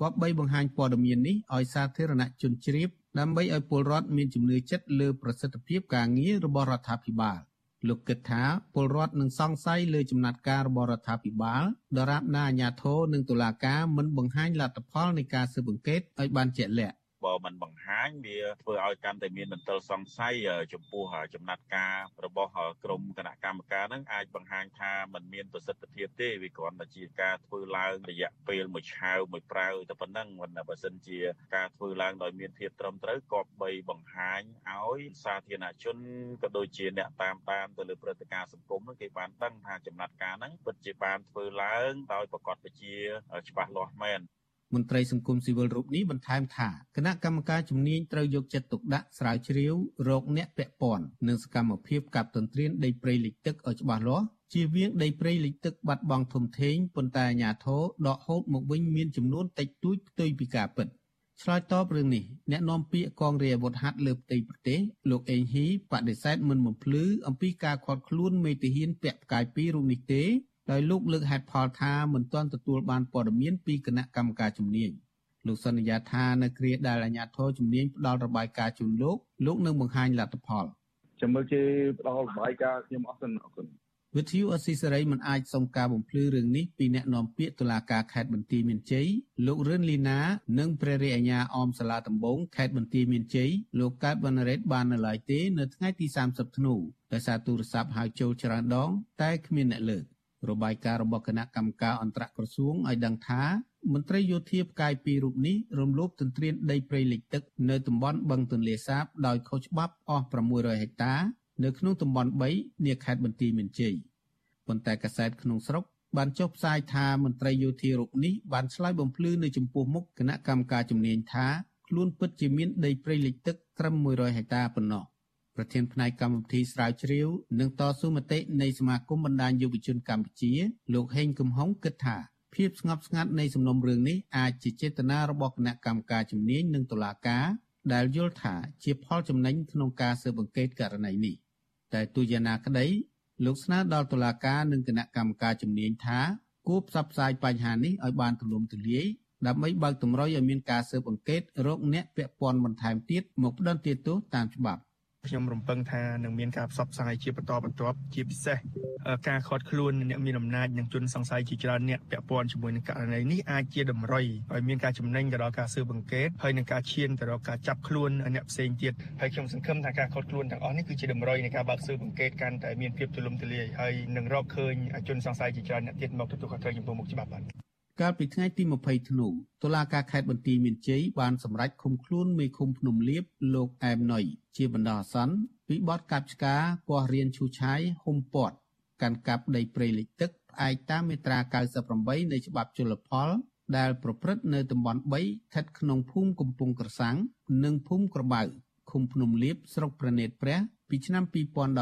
គប្បីបង្ហាញព័ត៌មាននេះឲ្យសាធារណជនជ្រាបដើម្បីឲ្យពលរដ្ឋមានជំនឿចិត្តលើប្រសិទ្ធភាពការងាររបស់រដ្ឋាភិបាល លោកគិតថាពលរដ្ឋនឹងសង្ស័យលើចំណាត់ការរបស់រដ្ឋាភិបាលដរាបណាអាជ្ញាធរនិងតុលាការមិនបង្ហាញលទ្ធផលនៃការស៊ើបអង្កេតឲ្យបានជាក់លាក់ បើមិនបង្ហាញវាធ្វើឲ្យកាន់តែមានមន្ទិលសង្ស័យចំពោះចំណាត់ការរបស់ក្រមគណៈកម្មការនឹងអាចបង្ហាញថាมันមានប្រសិទ្ធភាពទេវាគ្រាន់តែជាការធ្វើឡើងរយៈពេលមួយឆាវមួយប្រាវតែប៉ុណ្ណឹងមិនបើសិនជាការធ្វើឡើងដោយមានភាពត្រឹមត្រូវគប្បីបង្ហាញឲ្យសាធារណជនក៏ដូចជាអ្នកតាមតាមទៅលើព្រឹត្តិការណ៍សង្គមនោះគេបានដឹងថាចំណាត់ការហ្នឹងពិតជាបានធ្វើឡើងដោយប្រកបវិជ្ជាច្បាស់លាស់មែន មន្ត្រីសង្គមស៊ីវិលរូបនេះបន្ថែមថាគណៈកម្មការជំនាញត្រូវយកចិត្តទុកដាក់ស្រាវជ្រាវរោគអ្នកពាក់ព័ន្ធនិងសកម្មភាពកាប់ទន្ទ្រានដីព្រៃលិចទឹកឲ្យច្បាស់លាស់ជៀសវាងដីព្រៃលិចទឹកបាត់បង់ធំធេងប៉ុន្តែអាជ្ញាធរដកហូតមកវិញមានចំនួនតិចតួចផ្ទុយពីការពិតឆ្លើយតបរឿងនេះអ្នកនាំពាក្យកងរាជអាវុធហត្ថលើផ្ទៃប្រទេសលោកអេងហ៊ីបដិសេធមិនបំភ្លឺអំពីការខាត់ខ្លួនមេទាហានពាក់ផ្កាយពីររូបនេះទេ ដោយលោកលើកហេតុផលថាមិនទាន់ទទួលបានព័ត៌មានពីគណៈកម្មការជំនាញលោកសន្យាថានៅគ្រាដែលអាជ្ញាធរជំនាញផ្ដល់របាយការណ៍ជូនលោកលោកនឹងបង្ហាញលទ្ធផលចាំមើលគេផ្ដល់របាយការណ៍ខ្ញុំអរគុណអរគុណវិទ្យុអស៊ីសេរីមិនអាចសុំការបំភ្លឺរឿងនេះពីអ្នកនាំពាក្យតុលាការខេត្តបន្ទាយមានជ័យលោករឿនលីណា និងព្រះរាជអាជ្ញាអមសាលាដំបងខេត្តបន្ទាយមានជ័យលោកកើតវណ្ណរ៉េតបាននៅឡើយទេ នៅថ្ងៃទី30ធ្នូដោយសារទូរស័ព្ទហៅចូលច្រើនដង តែគ្មានអ្នកលើក របាយការណ៍របស់គណៈកម្មការអន្តរក្រសួងឲ្យដឹងថាមន្ត្រីយោធាផ្កាយពីររូបនេះរំលោភទន្ទ្រានដីព្រៃលិចទឹកនៅតំបន់បឹងទន្លេសាបដោយខុសច្បាប់អស់600ហិកតា នៅក្នុងតំបន់3នាខេត្តបន្ទាយមានជ័យប៉ុន្តែកាសែតក្នុងស្រុកបានចុះផ្សាយថាមន្ត្រីយោធារូបនេះបានឆ្លើយបំភ្លឺនៅចំពោះមុខគណៈកម្មការជំនាញថាខ្លួនពិតជាមានដីព្រៃលិចទឹកត្រឹម100ហិកតាប៉ុណ្ណោះ ប្រធានផ្នែកកម្មវិធីស្រាវជ្រាវនិងតស៊ូមតិនៃសមាគមបណ្ដាញយុវជនកម្ពុជាលោកហេងកំហុងគិតថាភាពស្ងប់ស្ងាត់នៃសំណុំរឿងនេះអាចជាចេតនារបស់គណៈកម្មការជំនាញនិងតុលាការដែលយល់ថាជាផលចំណេញក្នុងការស៊ើបអង្កេតករណីនេះតែទោះយ៉ាងណាក្តីលោកស្នើដល់តុលាការនិងគណៈកម្មការជំនាញថាគួរផ្សព្វផ្សាយបញ្ហានេះឲ្យបានទូលំទូលាយដើម្បីបើកតម្រុយឲ្យមានការស៊ើបអង្កេតរោគអ្នកពាក់ព័ន្ធបន្ថែមទៀតមកផ្ដន្ទាទោសតាមច្បាប់ ខ្ញុំរំពឹងថានឹងមានការផ្សព្វផ្សាយជាបន្តបន្ទាប់ជាពិសេសការខាត់ខ្លួនអ្នកមានអំណាចនិងជនសង្ស័យជាច្រើនអ្នកពាក់ព័ន្ធជាមួយនឹងករណីនេះអាចជាតម្រុយឲ្យមានការចំណេញទៅដល់ការស៊ើបអង្កេតហើយនឹងការឈានទៅដល់ការចាប់ខ្លួនអ្នកផ្សេងទៀតហើយខ្ញុំសង្ឃឹមថាការខាត់ខ្លួនទាំងអស់នេះគឺជាតម្រុយនៃការបើកស៊ើបអង្កេតកាន់តែមានភាពទូលំទូលាយហើយនឹងរកឃើញជនសង្ស័យជាច្រើនអ្នកទៀតមកទទួលខុសត្រូវចំពោះមុខច្បាប់បាទ កាលពីថ្ងៃទី20ធ្នូតុលាការខេត្តបន្ទាយមានជ័យបានសម្រេចឃុំខ្លួនមេឃុំភ្នំលៀបលោកអែមណុយជាបណ្ដោះអាសន្នពីបទកាប់ឆ្ការគាស់រៀនឈូឆាយហុំពាត់កាន់កាប់ដីព្រៃលិចទឹកផ្អែកតាមមាត្រា98នៃច្បាប់ជលផលដែលប្រព្រឹត្តនៅតំបន់3ស្ថិតក្នុងភូមិកំពង់ក្រសាំងនិងភូមិក្របៅឃុំភ្នំលៀបស្រុកប្រណេតព្រះពីឆ្នាំ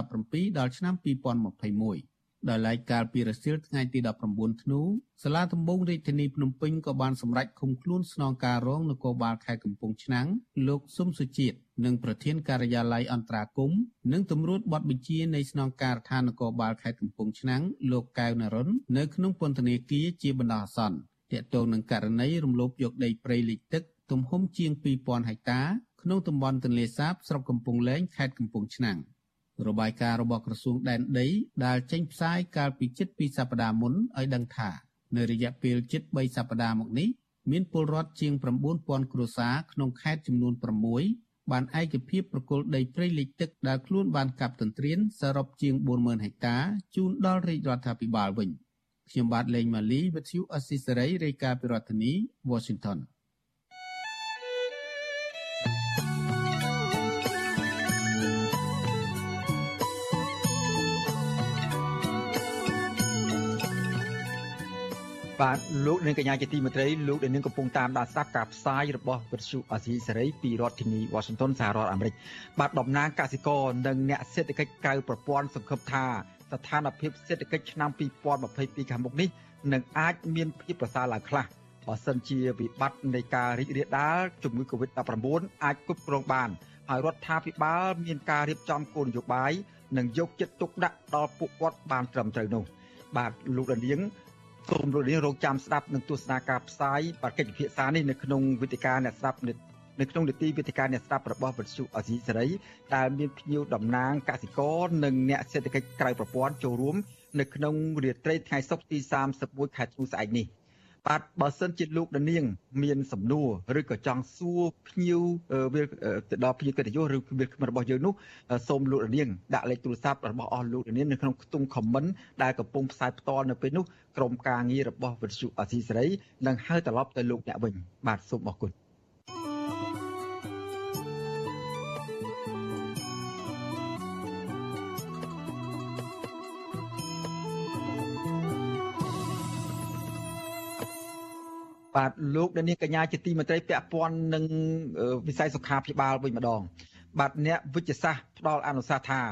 2017ដល់ឆ្នាំ2021 ដោយឡែកកាលពីរសៀលថ្ងៃទី19ធ្នូសាលាដំបងរាជធានីភ្នំពេញក៏បានសម្រេចឃុំខ្លួនស្នងការរងនគរបាលខេត្តកំពង់ឆ្នាំងលោកស៊ុំសុជាតិនិងប្រធានការិយាល័យអន្តរាគមនិងទម្រួតបទបញ្ជានៃស្នងការដ្ឋាននគរបាលខេត្តកំពង់ឆ្នាំងលោកកៅនរុននៅក្នុងពន្ធនាគារជាបណ្ដោះអាសន្នទាក់ទងនឹងករណីរំលោភយកដីព្រៃលិចទឹកទំហំជាង2000ហិកតាក្នុងតំបន់ទន្លេសាបស្រុកកំពង់លែងខេត្តកំពង់ឆ្នាំង របាយការណ៍របស់ក្រសួងដែនដីដែលចេញផ្សាយកាលពីជិត2សប្តាហ៍មុនឲ្យដឹងថានៅរយៈពេលជិត3សប្តាហ៍មកនេះមានពលរដ្ឋជាង9000គ្រួសារក្នុងខេត្តចំនួន6បានឯកភាពប្រគល់ដីព្រៃលិចទឹកដែលខ្លួនបានកាប់ទន្ទ្រានសរុបជាង40000ហិកតាជូនដល់រាជរដ្ឋាភិបាលវិញខ្ញុំបាទលេងម៉ាលីវិទ្យុអស៊ីសេរីរាយការណ៍ពីរដ្ឋធានី Washington បាទលោកនាងកញ្ញាជាទីមេត្រីលោកដែលនឹងកំពុងតាមដានស្ដាប់ការផ្សាយរបស់វិទ្យុអាស៊ីសេរីពីរដ្ឋធានី Washington សហរដ្ឋអាមេរិកបាទតំណាងកសិករនិងអ្នកសេដ្ឋកិច្ចក្រៅប្រព័ន្ធសង្ឃឹមថាស្ថានភាពសេដ្ឋកិច្ចឆ្នាំ2022ខាងមុខនេះនឹងអាចមានភាពប្រសើរឡើងខ្លះបើសិនជាវិបត្តិនៃការរីករាលដាលជំងឺ Covid-19 អាចគ្រប់គ្រងបានហើយរដ្ឋាភិបាលមានការរៀបចំគោលនយោបាយនិងយកចិត្តទុកដាក់ដល់ពួកគាត់បានត្រឹមត្រូវនោះបាទលោកដានៀង សូមលោកនាងរងចាំស្ដាប់នឹងទស្សនាការផ្សាយបទកិច្ចពិភាក្សានេះនៅក្នុងវេទិកាអ្នកស្ដាប់នៅក្នុងនីតិវេទិកាអ្នកស្ដាប់របស់វិទ្យុអសីសេរីដែលមានភ្ញៀវតំណាងកសិករនិងអ្នកសេដ្ឋកិច្ចក្រៅប្រព័ន្ធចូលរួមនៅក្នុងរាត្រីថ្ងៃសុក្រទី31ខែធ្នូស្អែកនេះ បាទបើសិនជាលោកនាង មានសំណួរឬក៏ចង់សួរភ្ញៀវវាទៅដល់ភ្ញៀវកិត្តិយសឬវាគ្មិនរបស់យើងនោះសូមលោកនាងដាក់លេខទូរស័ព្ទរបស់អស់លោកនាងនៅក្នុងខ្ទង់ comment ដែលកំពុងផ្សាយផ្ទាល់នៅពេលនោះក្រុមការងាររបស់វិទ្យុអសីសេរីនឹងហៅត្រឡប់ទៅលោកអ្នកវិញបាទសូមអរគុណ បាទលោកដានីកញ្ញាជាទីមេត្រីពាក់ព័ន្ធនឹងវិស័យសុខាភិបាលវិញម្ដង បាទអ្នកវិទ្យាសាស្ត្រផ្ដល់អនុសាសន៍ថា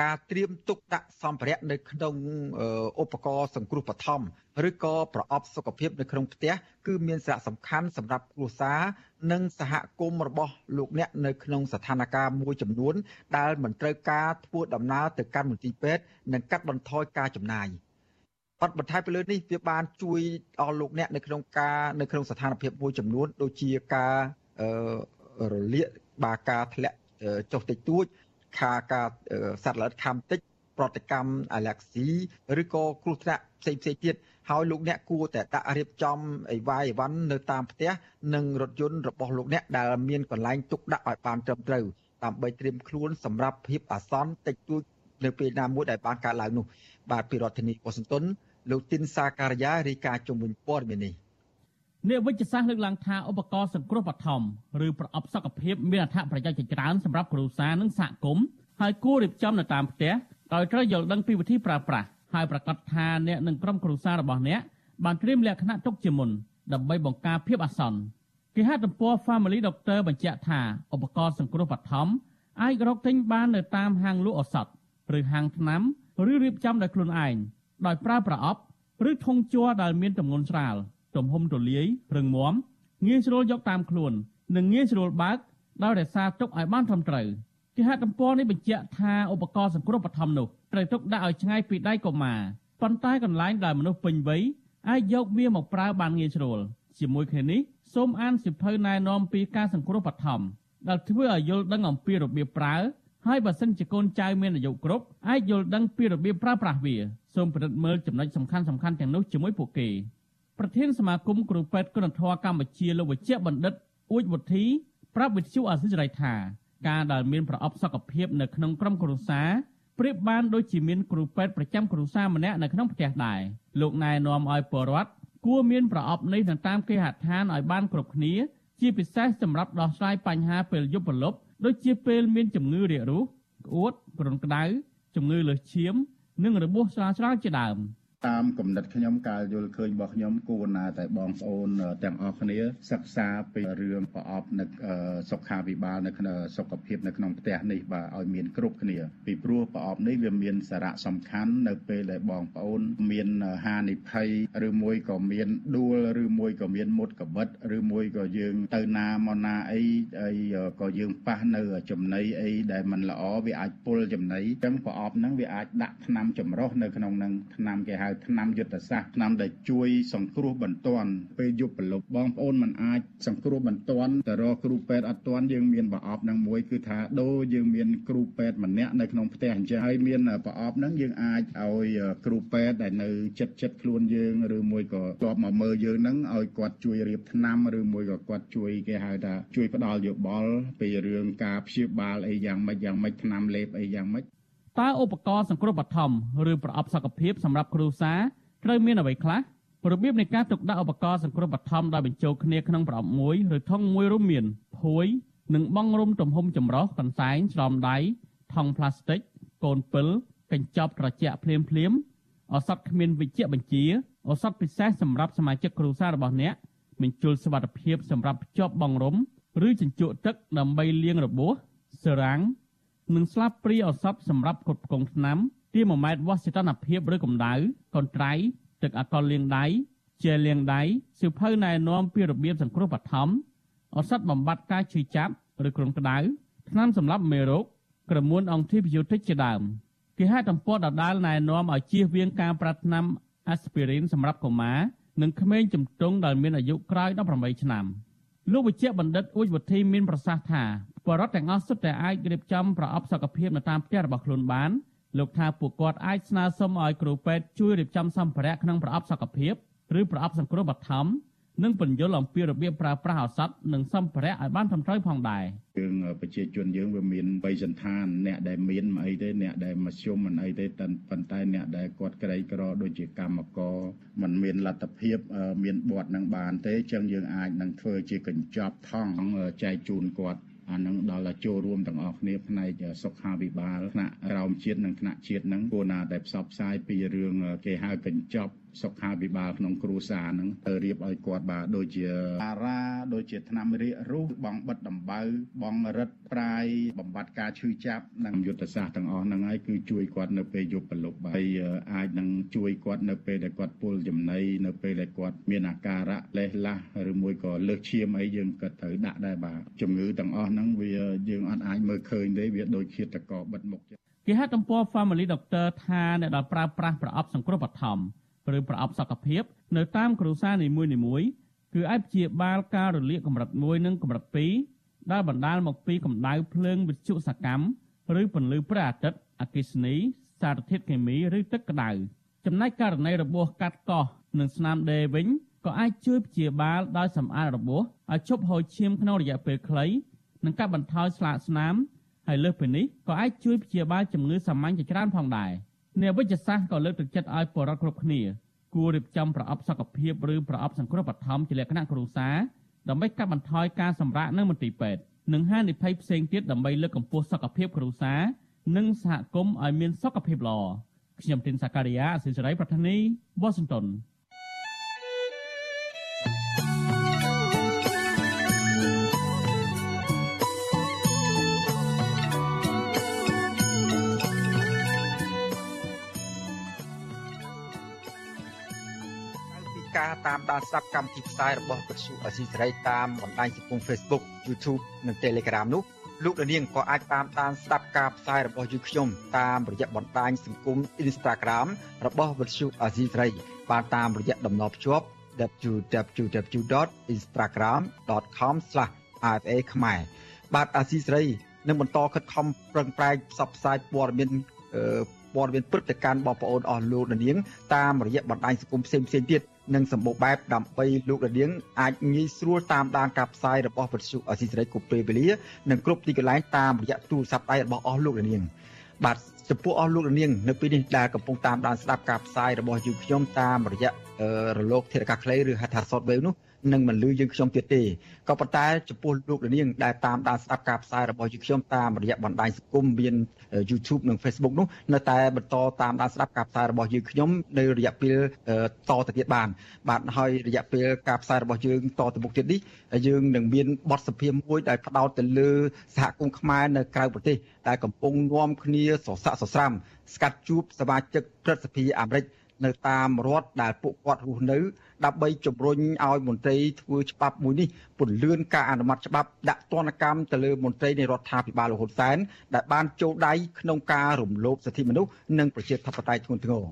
ការត្រៀមទុកដាក់សម្ភារៈនៅក្នុងឧបករណ៍សង្គ្រោះបឋមឬក៏ប្រអប់សុខភាពនៅក្នុងផ្ទះគឺមានសារៈសំខាន់សម្រាប់គ្រួសារនិងសហគមន៍របស់លោកអ្នកនៅក្នុងស្ថានភាពមួយចំនួនដែលមិនត្រូវការធ្វើដំណើរទៅកាន់មន្ទីរពេទ្យនិងកាត់បន្ថយការចំណាយ។ បទបន្ថែមពីលើនេះវាបានជួយដល់លោកអ្នកនៅក្នុងការនៅក្នុងស្ថានភាពមួយចំនួនដូចជាការរលាកបាការធ្លាក់ចុះតិចតួចខាការសត្វល្អិតខាំតិចប្រតិកម្មអាឡែហ្ស៊ីឬក៏គ្រោះថ្នាក់ផ្សេងផ្សេងទៀតហើយលោកអ្នកគួរតែដាក់រៀបចំអីវ៉ាយអីវ៉ាន់នៅតាមផ្ទះនិងរថយន្តរបស់លោកអ្នកដែលមានកន្លែងទុកដាក់ឲ្យបានត្រឹមត្រូវដើម្បីត្រៀមខ្លួនសម្រាប់ភាពអាសន្នតិចតួច នៅពេលណាមួយដែលបានកើតឡើងនោះបាទពីរដ្ឋធានីវ៉ាស៊ីនតោនលោកទីនសាការីយ៉ារាយការណ៍ជំនួយព័ត៌មាននេះអ្នកវិទ្យាសាស្ត្រលើកឡើងថាឧបករណ៍សង្គ្រោះបឋមឬប្រអប់សុខភាពមានអត្ថប្រយោជន៍ជាច្រើនសម្រាប់គ្រួសារនិងសហគមន៍ហើយគួររៀបចំនៅតាមផ្ទះដោយត្រូវយល់ដឹងពីវិធីប្រើប្រាស់ហើយប្រកាសថាអ្នកនិងក្រុមគ្រួសាររបស់អ្នកបានត្រៀមលក្ខណៈទុកជាមុនដើម្បីបង្ការភាពអាសន្នគេហទំព័រ Family Doctor បញ្ជាក់ថាឧបករណ៍សង្គ្រោះបឋមអាចរកទិញបាននៅតាមហាងលក់ឱសថ ឬហាងថ្នាំឬរៀបចំដោយខ្លួនឯងដោយប្រើប្រអប់ឬធុងជ័រដែលមានទម្ងន់ស្រាលទំហំទូលាយរឹងមាំងាយស្រួលយកតាមខ្លួន និងងាយស្រួលបើកដោយរក្សាទុកឲ្យបានត្រឹមត្រូវគេហទំព័រនេះបញ្ជាក់ថាឧបករណ៍សង្គ្រោះបឋមនោះត្រូវទុកដាក់ឲ្យឆ្ងាយពីដៃកុមារប៉ុន្តែកន្លែងដែលមនុស្សពេញវ័យអាចយកវាមកប្រើបានងាយស្រួលជាមួយគ្នានេះសូមអានសិភៅណែនាំពីការសង្គ្រោះបឋមដែលធ្វើឲ្យយល់ដឹងអំពីរបៀបប្រើ ហើយបើសិនជាកូនចៅមានអាយុគ្រប់អាចយល់ដឹងពីរបៀបប្រើប្រាស់វាសូមពិនិត្យមើលចំណុចសំខាន់សំខាន់ទាំងនោះជាមួយពួកគេប្រធានសមាគមគ្រូពេទ្យគុណធម៌កម្ពុជាលោកវិជ្ជបណ្ឌិតអ៊ូចវុធីប្រាប់វិទ្យុអាស៊ីសេរីថាការដែលមានប្រអប់សុខភាពនៅក្នុងក្រុមគ្រួសារប្រៀបបានដូចជាមានគ្រូពេទ្យប្រចាំគ្រួសារម្នាក់នៅក្នុងផ្ទះដែរលោកណែនាំឲ្យពលរដ្ឋគួរមានប្រអប់នេះនៅតាមគេហដ្ឋានឲ្យបានគ្រប់គ្នា ជាពិសេសសម្រាប់ដោះស្រាយបញ្ហាពេលយប់ព្រលប់ ដូចជាពេលមានជំងឺរាករូសក្អួត គ្រុនក្តៅជំងឺលើសឈាម និងរបួសស្រាលស្រាលជាដើម។ តាមគំនិតខ្ញុំការយល់ឃើញរបស់ខ្ញុំគួរណាតែបងប្អូនទាំងអស់គ្នាសិក្សាពីរឿងប្រអប់នៅសុខាភិបាលនៅក្នុងសុខភាពនៅក្នុងផ្ទះនេះបាទឲ្យមានគ្រប់គ្នាពីព្រោះប្រអប់នេះវាមានសារៈសំខាន់នៅពេលដែលបងប្អូន មានហានិភ័យឬមួយក៏មានដួលឬមួយក៏មានមុតកបិតឬមួយក៏យើង ទៅណាមកណាអីអីក៏យើងប៉ះនៅចំណីអីដែលมันល្អវាអាចពុលចំណីអញ្ចឹងប្រអប់ហ្នឹងវាអាចដាក់ថ្នាំចម្រោះនៅក្នុងហ្នឹងថ្នាំគេហៅថ្នាំយុទ្ធសាស្ត្រថ្នាំដែលជួយសង្គ្រោះបន្ទាន់ពេលយប់ប្រលប់បងប្អូនមិនអាចសង្គ្រោះបន្ទាន់ទៅរកគ្រូពេទ្យអត់ទាន់យើងមានប្រអប់នឹងមួយគឺថាដូរយើងមានគ្រូពេទ្យម្នាក់នៅក្នុងផ្ទះអញ្ចឹងហើយមានប្រអប់ហ្នឹងយើងអាចឲ្យគ្រូពេទ្យដែលនៅចិត្តចិត្តខ្លួនយើងឬមួយក៏ធ្លាប់មកមើលយើងហ្នឹងឲ្យគាត់ជួយរៀបថ្នាំឬមួយក៏គាត់ជួយគេហៅថាជួយផ្ដល់យោបល់ពីរឿងការព្យាបាលអីយ៉ាងម៉េចយ៉ាងម៉េចថ្នាំលេបអីយ៉ាងម៉េច តើឧបករណ៍សង្គ្រោះបឋមឬប្រអប់សុខភាពសម្រាប់គ្រួសារត្រូវមានអ្វីខ្លះរបៀបនៃការទុកដាក់ឧបករណ៍សង្គ្រោះបឋមដោយបញ្ចូលគ្នាក្នុងប្រអប់មួយឬថង់មួយរួមមានភួយនិងបង់រុំទំហំចម្រុះកន្សែងស្រោមដៃថង់ផ្លាស្ទិកកូនពិលកញ្ចប់ត្រជាក់ភ្លាមភ្លាមឱសថគ្មានវិជ្ជបញ្ជាឱសថពិសេសសម្រាប់សមាជិកគ្រួសាររបស់អ្នកបញ្ជុលសុវត្ថិភាពសម្រាប់ភ្ជាប់បង់រុំឬជញ្ជក់ទឹកដើម្បីលាងរបួសសរាំង និងស្លាបព្រាឱសថសម្រាប់គ្រប់គ្រងថ្នាំទា1ម៉ែត្រវាស់សីតុណ្ហភាពឬកម្ដៅកន្ត្រៃទឹកអាល់កុលលាងដៃជែលលាងដៃសិភៅណែនាំពីរបៀបសង្គ្រោះបឋមឱសថបំបត្តិការឈឺចាប់ឬគ្រុនក្តៅថ្នាំសម្លាប់មេរោគក្រមួនអង់ទីប៊ីយោទិកជាដើមគេហទំព័រដដាលណែនាំឲ្យជៀសវាងការប្រាថ្នាអាស្ពីរីនសម្រាប់កុមារនិងក្មេងជំទង់ដែលមានអាយុក្រោយ18ឆ្នាំលោកវិជ្ជបណ្ឌិតអ៊ូចវុធីមានប្រសាសន៍ថា បរិវត្តទាំងអស់សុទ្ធតែអាចរៀបចំប្រអប់សុខភាពនៅតាមផ្ទះរបស់ខ្លួនបានលោកថាពួកគាត់អាចស្នើសុំឲ្យគ្រូពេទ្យជួយរៀបចំសម្ភារៈក្នុងប្រអប់សុខភាពឬប្រអប់សង្គ្រោះបឋមនិងពន្យល់អំពីរបៀបប្រើប្រាស់ឱសថនិងសម្ភារៈឲ្យបានត្រឹមត្រូវផងដែរយើងប្រជាជនយើងវាមានបីសន្តានអ្នកដែលមានមិនអីទេអ្នកដែលមធ្យមមិនអីទេប៉ុន្តែអ្នកដែលគាត់ក្រីក្រដូចជាកម្មករมันមានលទ្ធភាពមានបទនឹងបានទេចឹងយើងអាចនឹងធ្វើជាកញ្ចប់ថង់ចែកជូនគាត់ អានឹងដល់ចូលរួមទាំងអស់គ្នាផ្នែកសុខាភិបាលថ្នាក់ក្រោមជាតិនិងថ្នាក់ជាតិហ្នឹងគួរណាតែផ្សព្វផ្សាយពីរឿងគេហៅកញ្ចប់ សុខាភិបាលក្នុងគ្រួសារហ្នឹងទៅរៀបឲ្យគាត់បាទដូចជាអារ៉ាដូចជាថ្នាំរាករូសបងបិទដំបៅបងរិទ្ធប្រាយបំបត្តិការឈឺចាប់និងយុទ្ធសាស្ត្រទាំងអស់ហ្នឹងហើយគឺជួយគាត់នៅពេលយប់ប្រលប់ហើយអាចនឹងជួយគាត់នៅពេលដែលគាត់ពុលចំណីនៅពេលដែលគាត់មានអាការៈលេះឡាស់ឬមួយក៏លើសឈាមអីយើងក៏ត្រូវដាក់ដែរបាទជំងឺទាំងអស់ហ្នឹងវាយើងអត់អាចមើលឃើញទេវាដូចឃាតករបិទមុខគេហទំព័រ Family Doctor ថាអ្នកដែលប្រើប្រាស់ប្រអប់សង្គ្រោះបឋម ឬប្រអប់សុខភាព នៅតាមគ្រួសារនីមួយៗគឺអាចព្យាបាលការរលាកកម្រិត1និងកម្រិត2ដែលបណ្ដាលមកពីកម្ដៅភ្លើងវិទ្យុសកម្មឬពន្លឺព្រះអាទិត្យអគ្គិសនី សារធាតុគីមីឬទឹកក្តៅចំណែកករណីរបួសកាត់កោះនិងស្នាមដេរវិញក៏អាចជួយព្យាបាលដោយសម្អាតរបួសឲ្យជប់ហូរឈាមក្នុងរយៈពេលខ្លីនិងកាត់បន្ថយស្លាកស្នាមហើយលើសពីនេះក៏អាចជួយព្យាបាលជំងឺសាមញ្ញជាច្រើនផងដែរ។ អ្នកវិទ្យាសាស្ត្រក៏លើកទឹកចិត្តឲ្យពលរដ្ឋគ្រប់គ្នាគួររៀបចំប្រអប់សុខភាពឬប្រអប់សង្គ្រោះបឋមជាលក្ខណៈគ្រួសារដើម្បីកាត់បន្ថយការសម្រាកនៅមន្ទីរពេទ្យនិងហានិភ័យផ្សេងទៀតដើម្បីលើកកម្ពស់សុខភាពគ្រួសារនិងសហគមន៍ឲ្យមានសុខភាពល្អខ្ញុំទីនសាការីយ៉ាអសិរ័យប្រធានីវ៉ាស៊ីនតោន តាមដានស្ដាប់កម្មវិធីផ្សាយរបស់វិទ្យុអស៊ីសេរីតាមបណ្ដាញសង្គម Facebook YouTube និង Telegram នោះលោកនាងក៏អាចតាមដានស្ដាប់ការផ្សាយរបស់យើងខ្ញុំតាមរយៈបណ្ដាញសង្គម Instagram របស់វិទ្យុអស៊ីសេរីបានតាមរយៈតំណភ្ជាប់ www.instagram.com/rfa ខ្មែរបាទអាស៊ីសេរីនឹងបន្តខិតខំប្រឹងប្រែងផ្សព្វផ្សាយព័ត៌មានព័ត៌មានព្រឹត្តិការណ៍បងប្អូនអស់លោកនាងតាមរយៈបណ្ដាញសង្គមផ្សេងៗទៀត និងសម្បូរបែបដើម្បីលោករនាងអាចងាយស្រួលតាមដានការផ្សាយរបស់វិទ្យុអស៊ីសេរីគ្រប់ពេលវេលានិងគ្រប់ទីកន្លែងតាមរយៈទូរស័ព្ទដៃរបស់អស់លោករនាងបាទចំពោះអស់លោករនាងនៅពេលនេះដែលកំពុងតាមដានស្ដាប់ការផ្សាយរបស់យើងខ្ញុំតាមរយៈរលកធាតុអាកាសខ្លីឬហៅថា shortwave នោះ នឹងមិនលឺយើងខ្ញុំទៀតទេក៏ប៉ុន្តែចំពោះលោកលានដែលតាមដានស្ដាប់ការផ្សាយរបស់យើងខ្ញុំតាមរយៈបណ្ដាញសង្គមមាន YouTube និង Facebook នោះនៅតែបន្តតាមដានស្ដាប់ការផ្សាយរបស់យើងខ្ញុំនៅរយៈពេលតទៅទៀតបាន បាទហើយរយៈពេលការផ្សាយរបស់យើងតទៅមុខទៀតនេះយើងនឹងមានបទសភាមួយដែលផ្ដោតទៅលើសហគមន៍ខ្មែរនៅក្រៅប្រទេសដែលកំពុងនាំគ្នាសរស័កសស្រាំស្កាត់ជួបសមាជិកព្រឹទ្ធសភាអាមេរិកនៅតាមរដ្ឋដែលពួកគាត់រស់នៅដើម្បីជំរុញឲ្យមន្ត្រីធ្វើច្បាប់មួយនេះពន្លឿនការអនុម័តច្បាប់ដាក់ទណ្ឌកម្មទៅលើមន្ត្រីនៃរដ្ឋាភិបាលលោកហ៊ុនសែនដែលបានចូលដៃក្នុងការរំលោភសិទ្ធិមនុស្សនិងប្រជាធិបតេយ្យធ្ងន់ធ្ងរ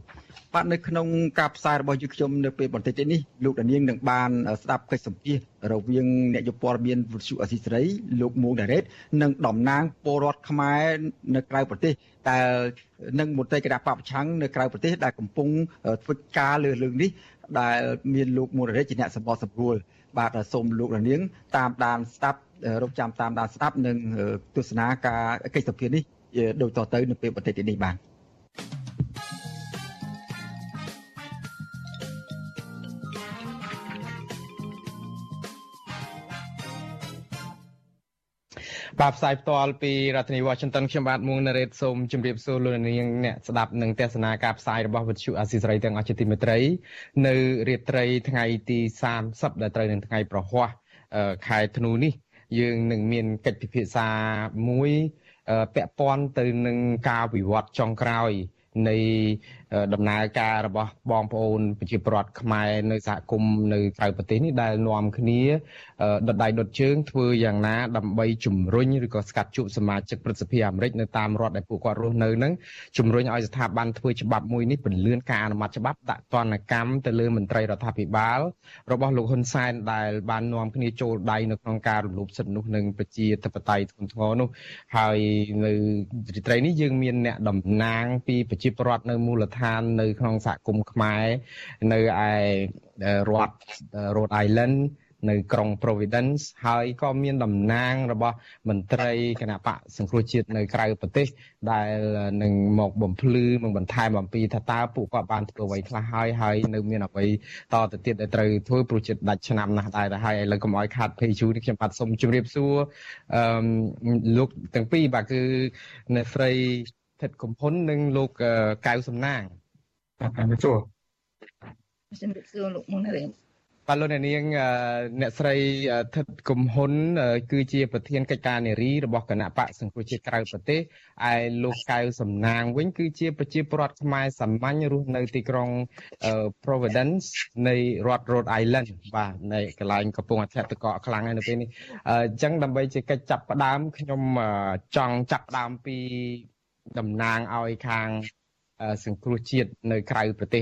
បាទនៅក្នុងការផ្សាយរបស់យើងខ្ញុំនៅពេលបន្តិចនេះលោកដានៀងនឹងបានស្ដាប់កិច្ចសម្ភាសរវាងអ្នកយុព័ត៌មានវិទ្យុអសីសេរីលោកមួងដារ៉េតនិងតំណាងពលរដ្ឋខ្មែរនៅក្រៅប្រទេសដែលនិងមន្ត្រីគណៈបពប្រឆាំងនៅក្រៅប្រទេសដែលកំពុងធ្វើការលើរឿងនេះ ដែលមានលោកមូររ៉េតជាអ្នកសម្បកសម្រួលបាទសូមលោករនាង តាមដានស្ដាប់រកចាំតាមដានស្ដាប់និងទស្សនាការកិច្ចសភានេះដូចតទៅនៅពេលបន្តិចនេះបាទ បាទផ្សាយផ្ទាល់ពីរដ្ឋធានី Washington ខ្ញុំបាទមួងណារ៉េតសូមជម្រាបសួរលោកនាងអ្នកស្ដាប់និងទស្សនាការផ្សាយរបស់វិទ្យុអាស៊ីសេរីទាំងអស់ជាទីមេត្រី នៅរាត្រីថ្ងៃទី30ដែលត្រូវនឹងថ្ងៃប្រហ័សខែធ្នូនេះ យើងនឹងមានកិច្ចពិភាក្សាមួយពាក់ព័ន្ធទៅនឹងការវិវត្តចុងក្រោយនៃ ដំណើរការរបស់បងប្អូនប្រជាពលរដ្ឋខ្មែរនៅសហគមន៍នៅក្រៅប្រទេសនេះដែលនាំគ្នាដុតដៃដុតជើងធ្វើយ៉ាងណាដើម្បីជំរុញឬក៏ស្កាត់ជួបសមាជិកព្រឹទ្ធសភាអាមេរិកនៅតាមរដ្ឋដែលពួកគាត់រស់នៅនឹងជំរុញឲ្យស្ថាប័នធ្វើច្បាប់មួយនេះពន្លឿនការអនុម័តច្បាប់ដាក់ទណ្ឌកម្មទៅលើមន្ត្រីរដ្ឋាភិបាល របស់លោកហ៊ុនសែនដែលបាននាំគ្នាចូលដៃនៅក្នុងការរំលោភសិទ្ធិមនុស្សនិងប្រជាធិបតេយ្យធ្ងន់ធ្ងរនោះហើយនៅរាត្រីនេះយើងមានអ្នកតំណាងពីប្រជាពលរដ្ឋនៅមូលដ្ឋានននៅក្នុងសហគមន៍ខ្មែរនៅឯរដ្ឋ Rhode Island នៅក្រុង Providence ហើយក៏មានតំណាងរបស់មន្ត្រីគណៈបកសង្គ្រោះជាតិនៅក្រៅប្រទេស ដែលនឹងមកបំភ្លឺមកបន្ថែមអំពីថាតើពួកគាត់បានធ្វើអ្វីខ្លះហើយហើយនៅមានអ្វីតទៅទៀតដែលត្រូវធ្វើព្រោះចិត្តដាច់ឆ្នាំណាស់ដែរហើយឥឡូវកុំឲ្យខាត់ភ័យជូរនេះខ្ញុំបាទសូមជម្រាបសួរអឺលោកទាំងពីរបាទគឺអ្នកស្រី ថិតកំផុននិងលោកកៅសំណាងបាទជំរាបសួរជំរាបសួរលោកមុនរៀងបាទលោកអ្នកនាងអ្នកស្រីថិតកំហ៊ុន គឺជាប្រធានកិច្ចការនារីរបស់គណៈបកសង្គ្រោះជាតិក្រៅប្រទេសឯលោកកៅសំណាងវិញ គឺជាប្រជាពលរដ្ឋខ្មែរសាមញ្ញរស់នៅទីក្រុង Providence នៃរដ្ឋ Rhode Island បាទនៅកន្លែងកំពង់អធិបតេយ្យខ្លាំងហើយនៅពេលនេះអញ្ចឹងដើម្បីជាកិច្ចចាប់ផ្ដើមខ្ញុំចង់ចាប់ផ្ដើមពី តំណាងឲ្យខាងសង្គ្រោះជាតិនៅក្រៅប្រទេស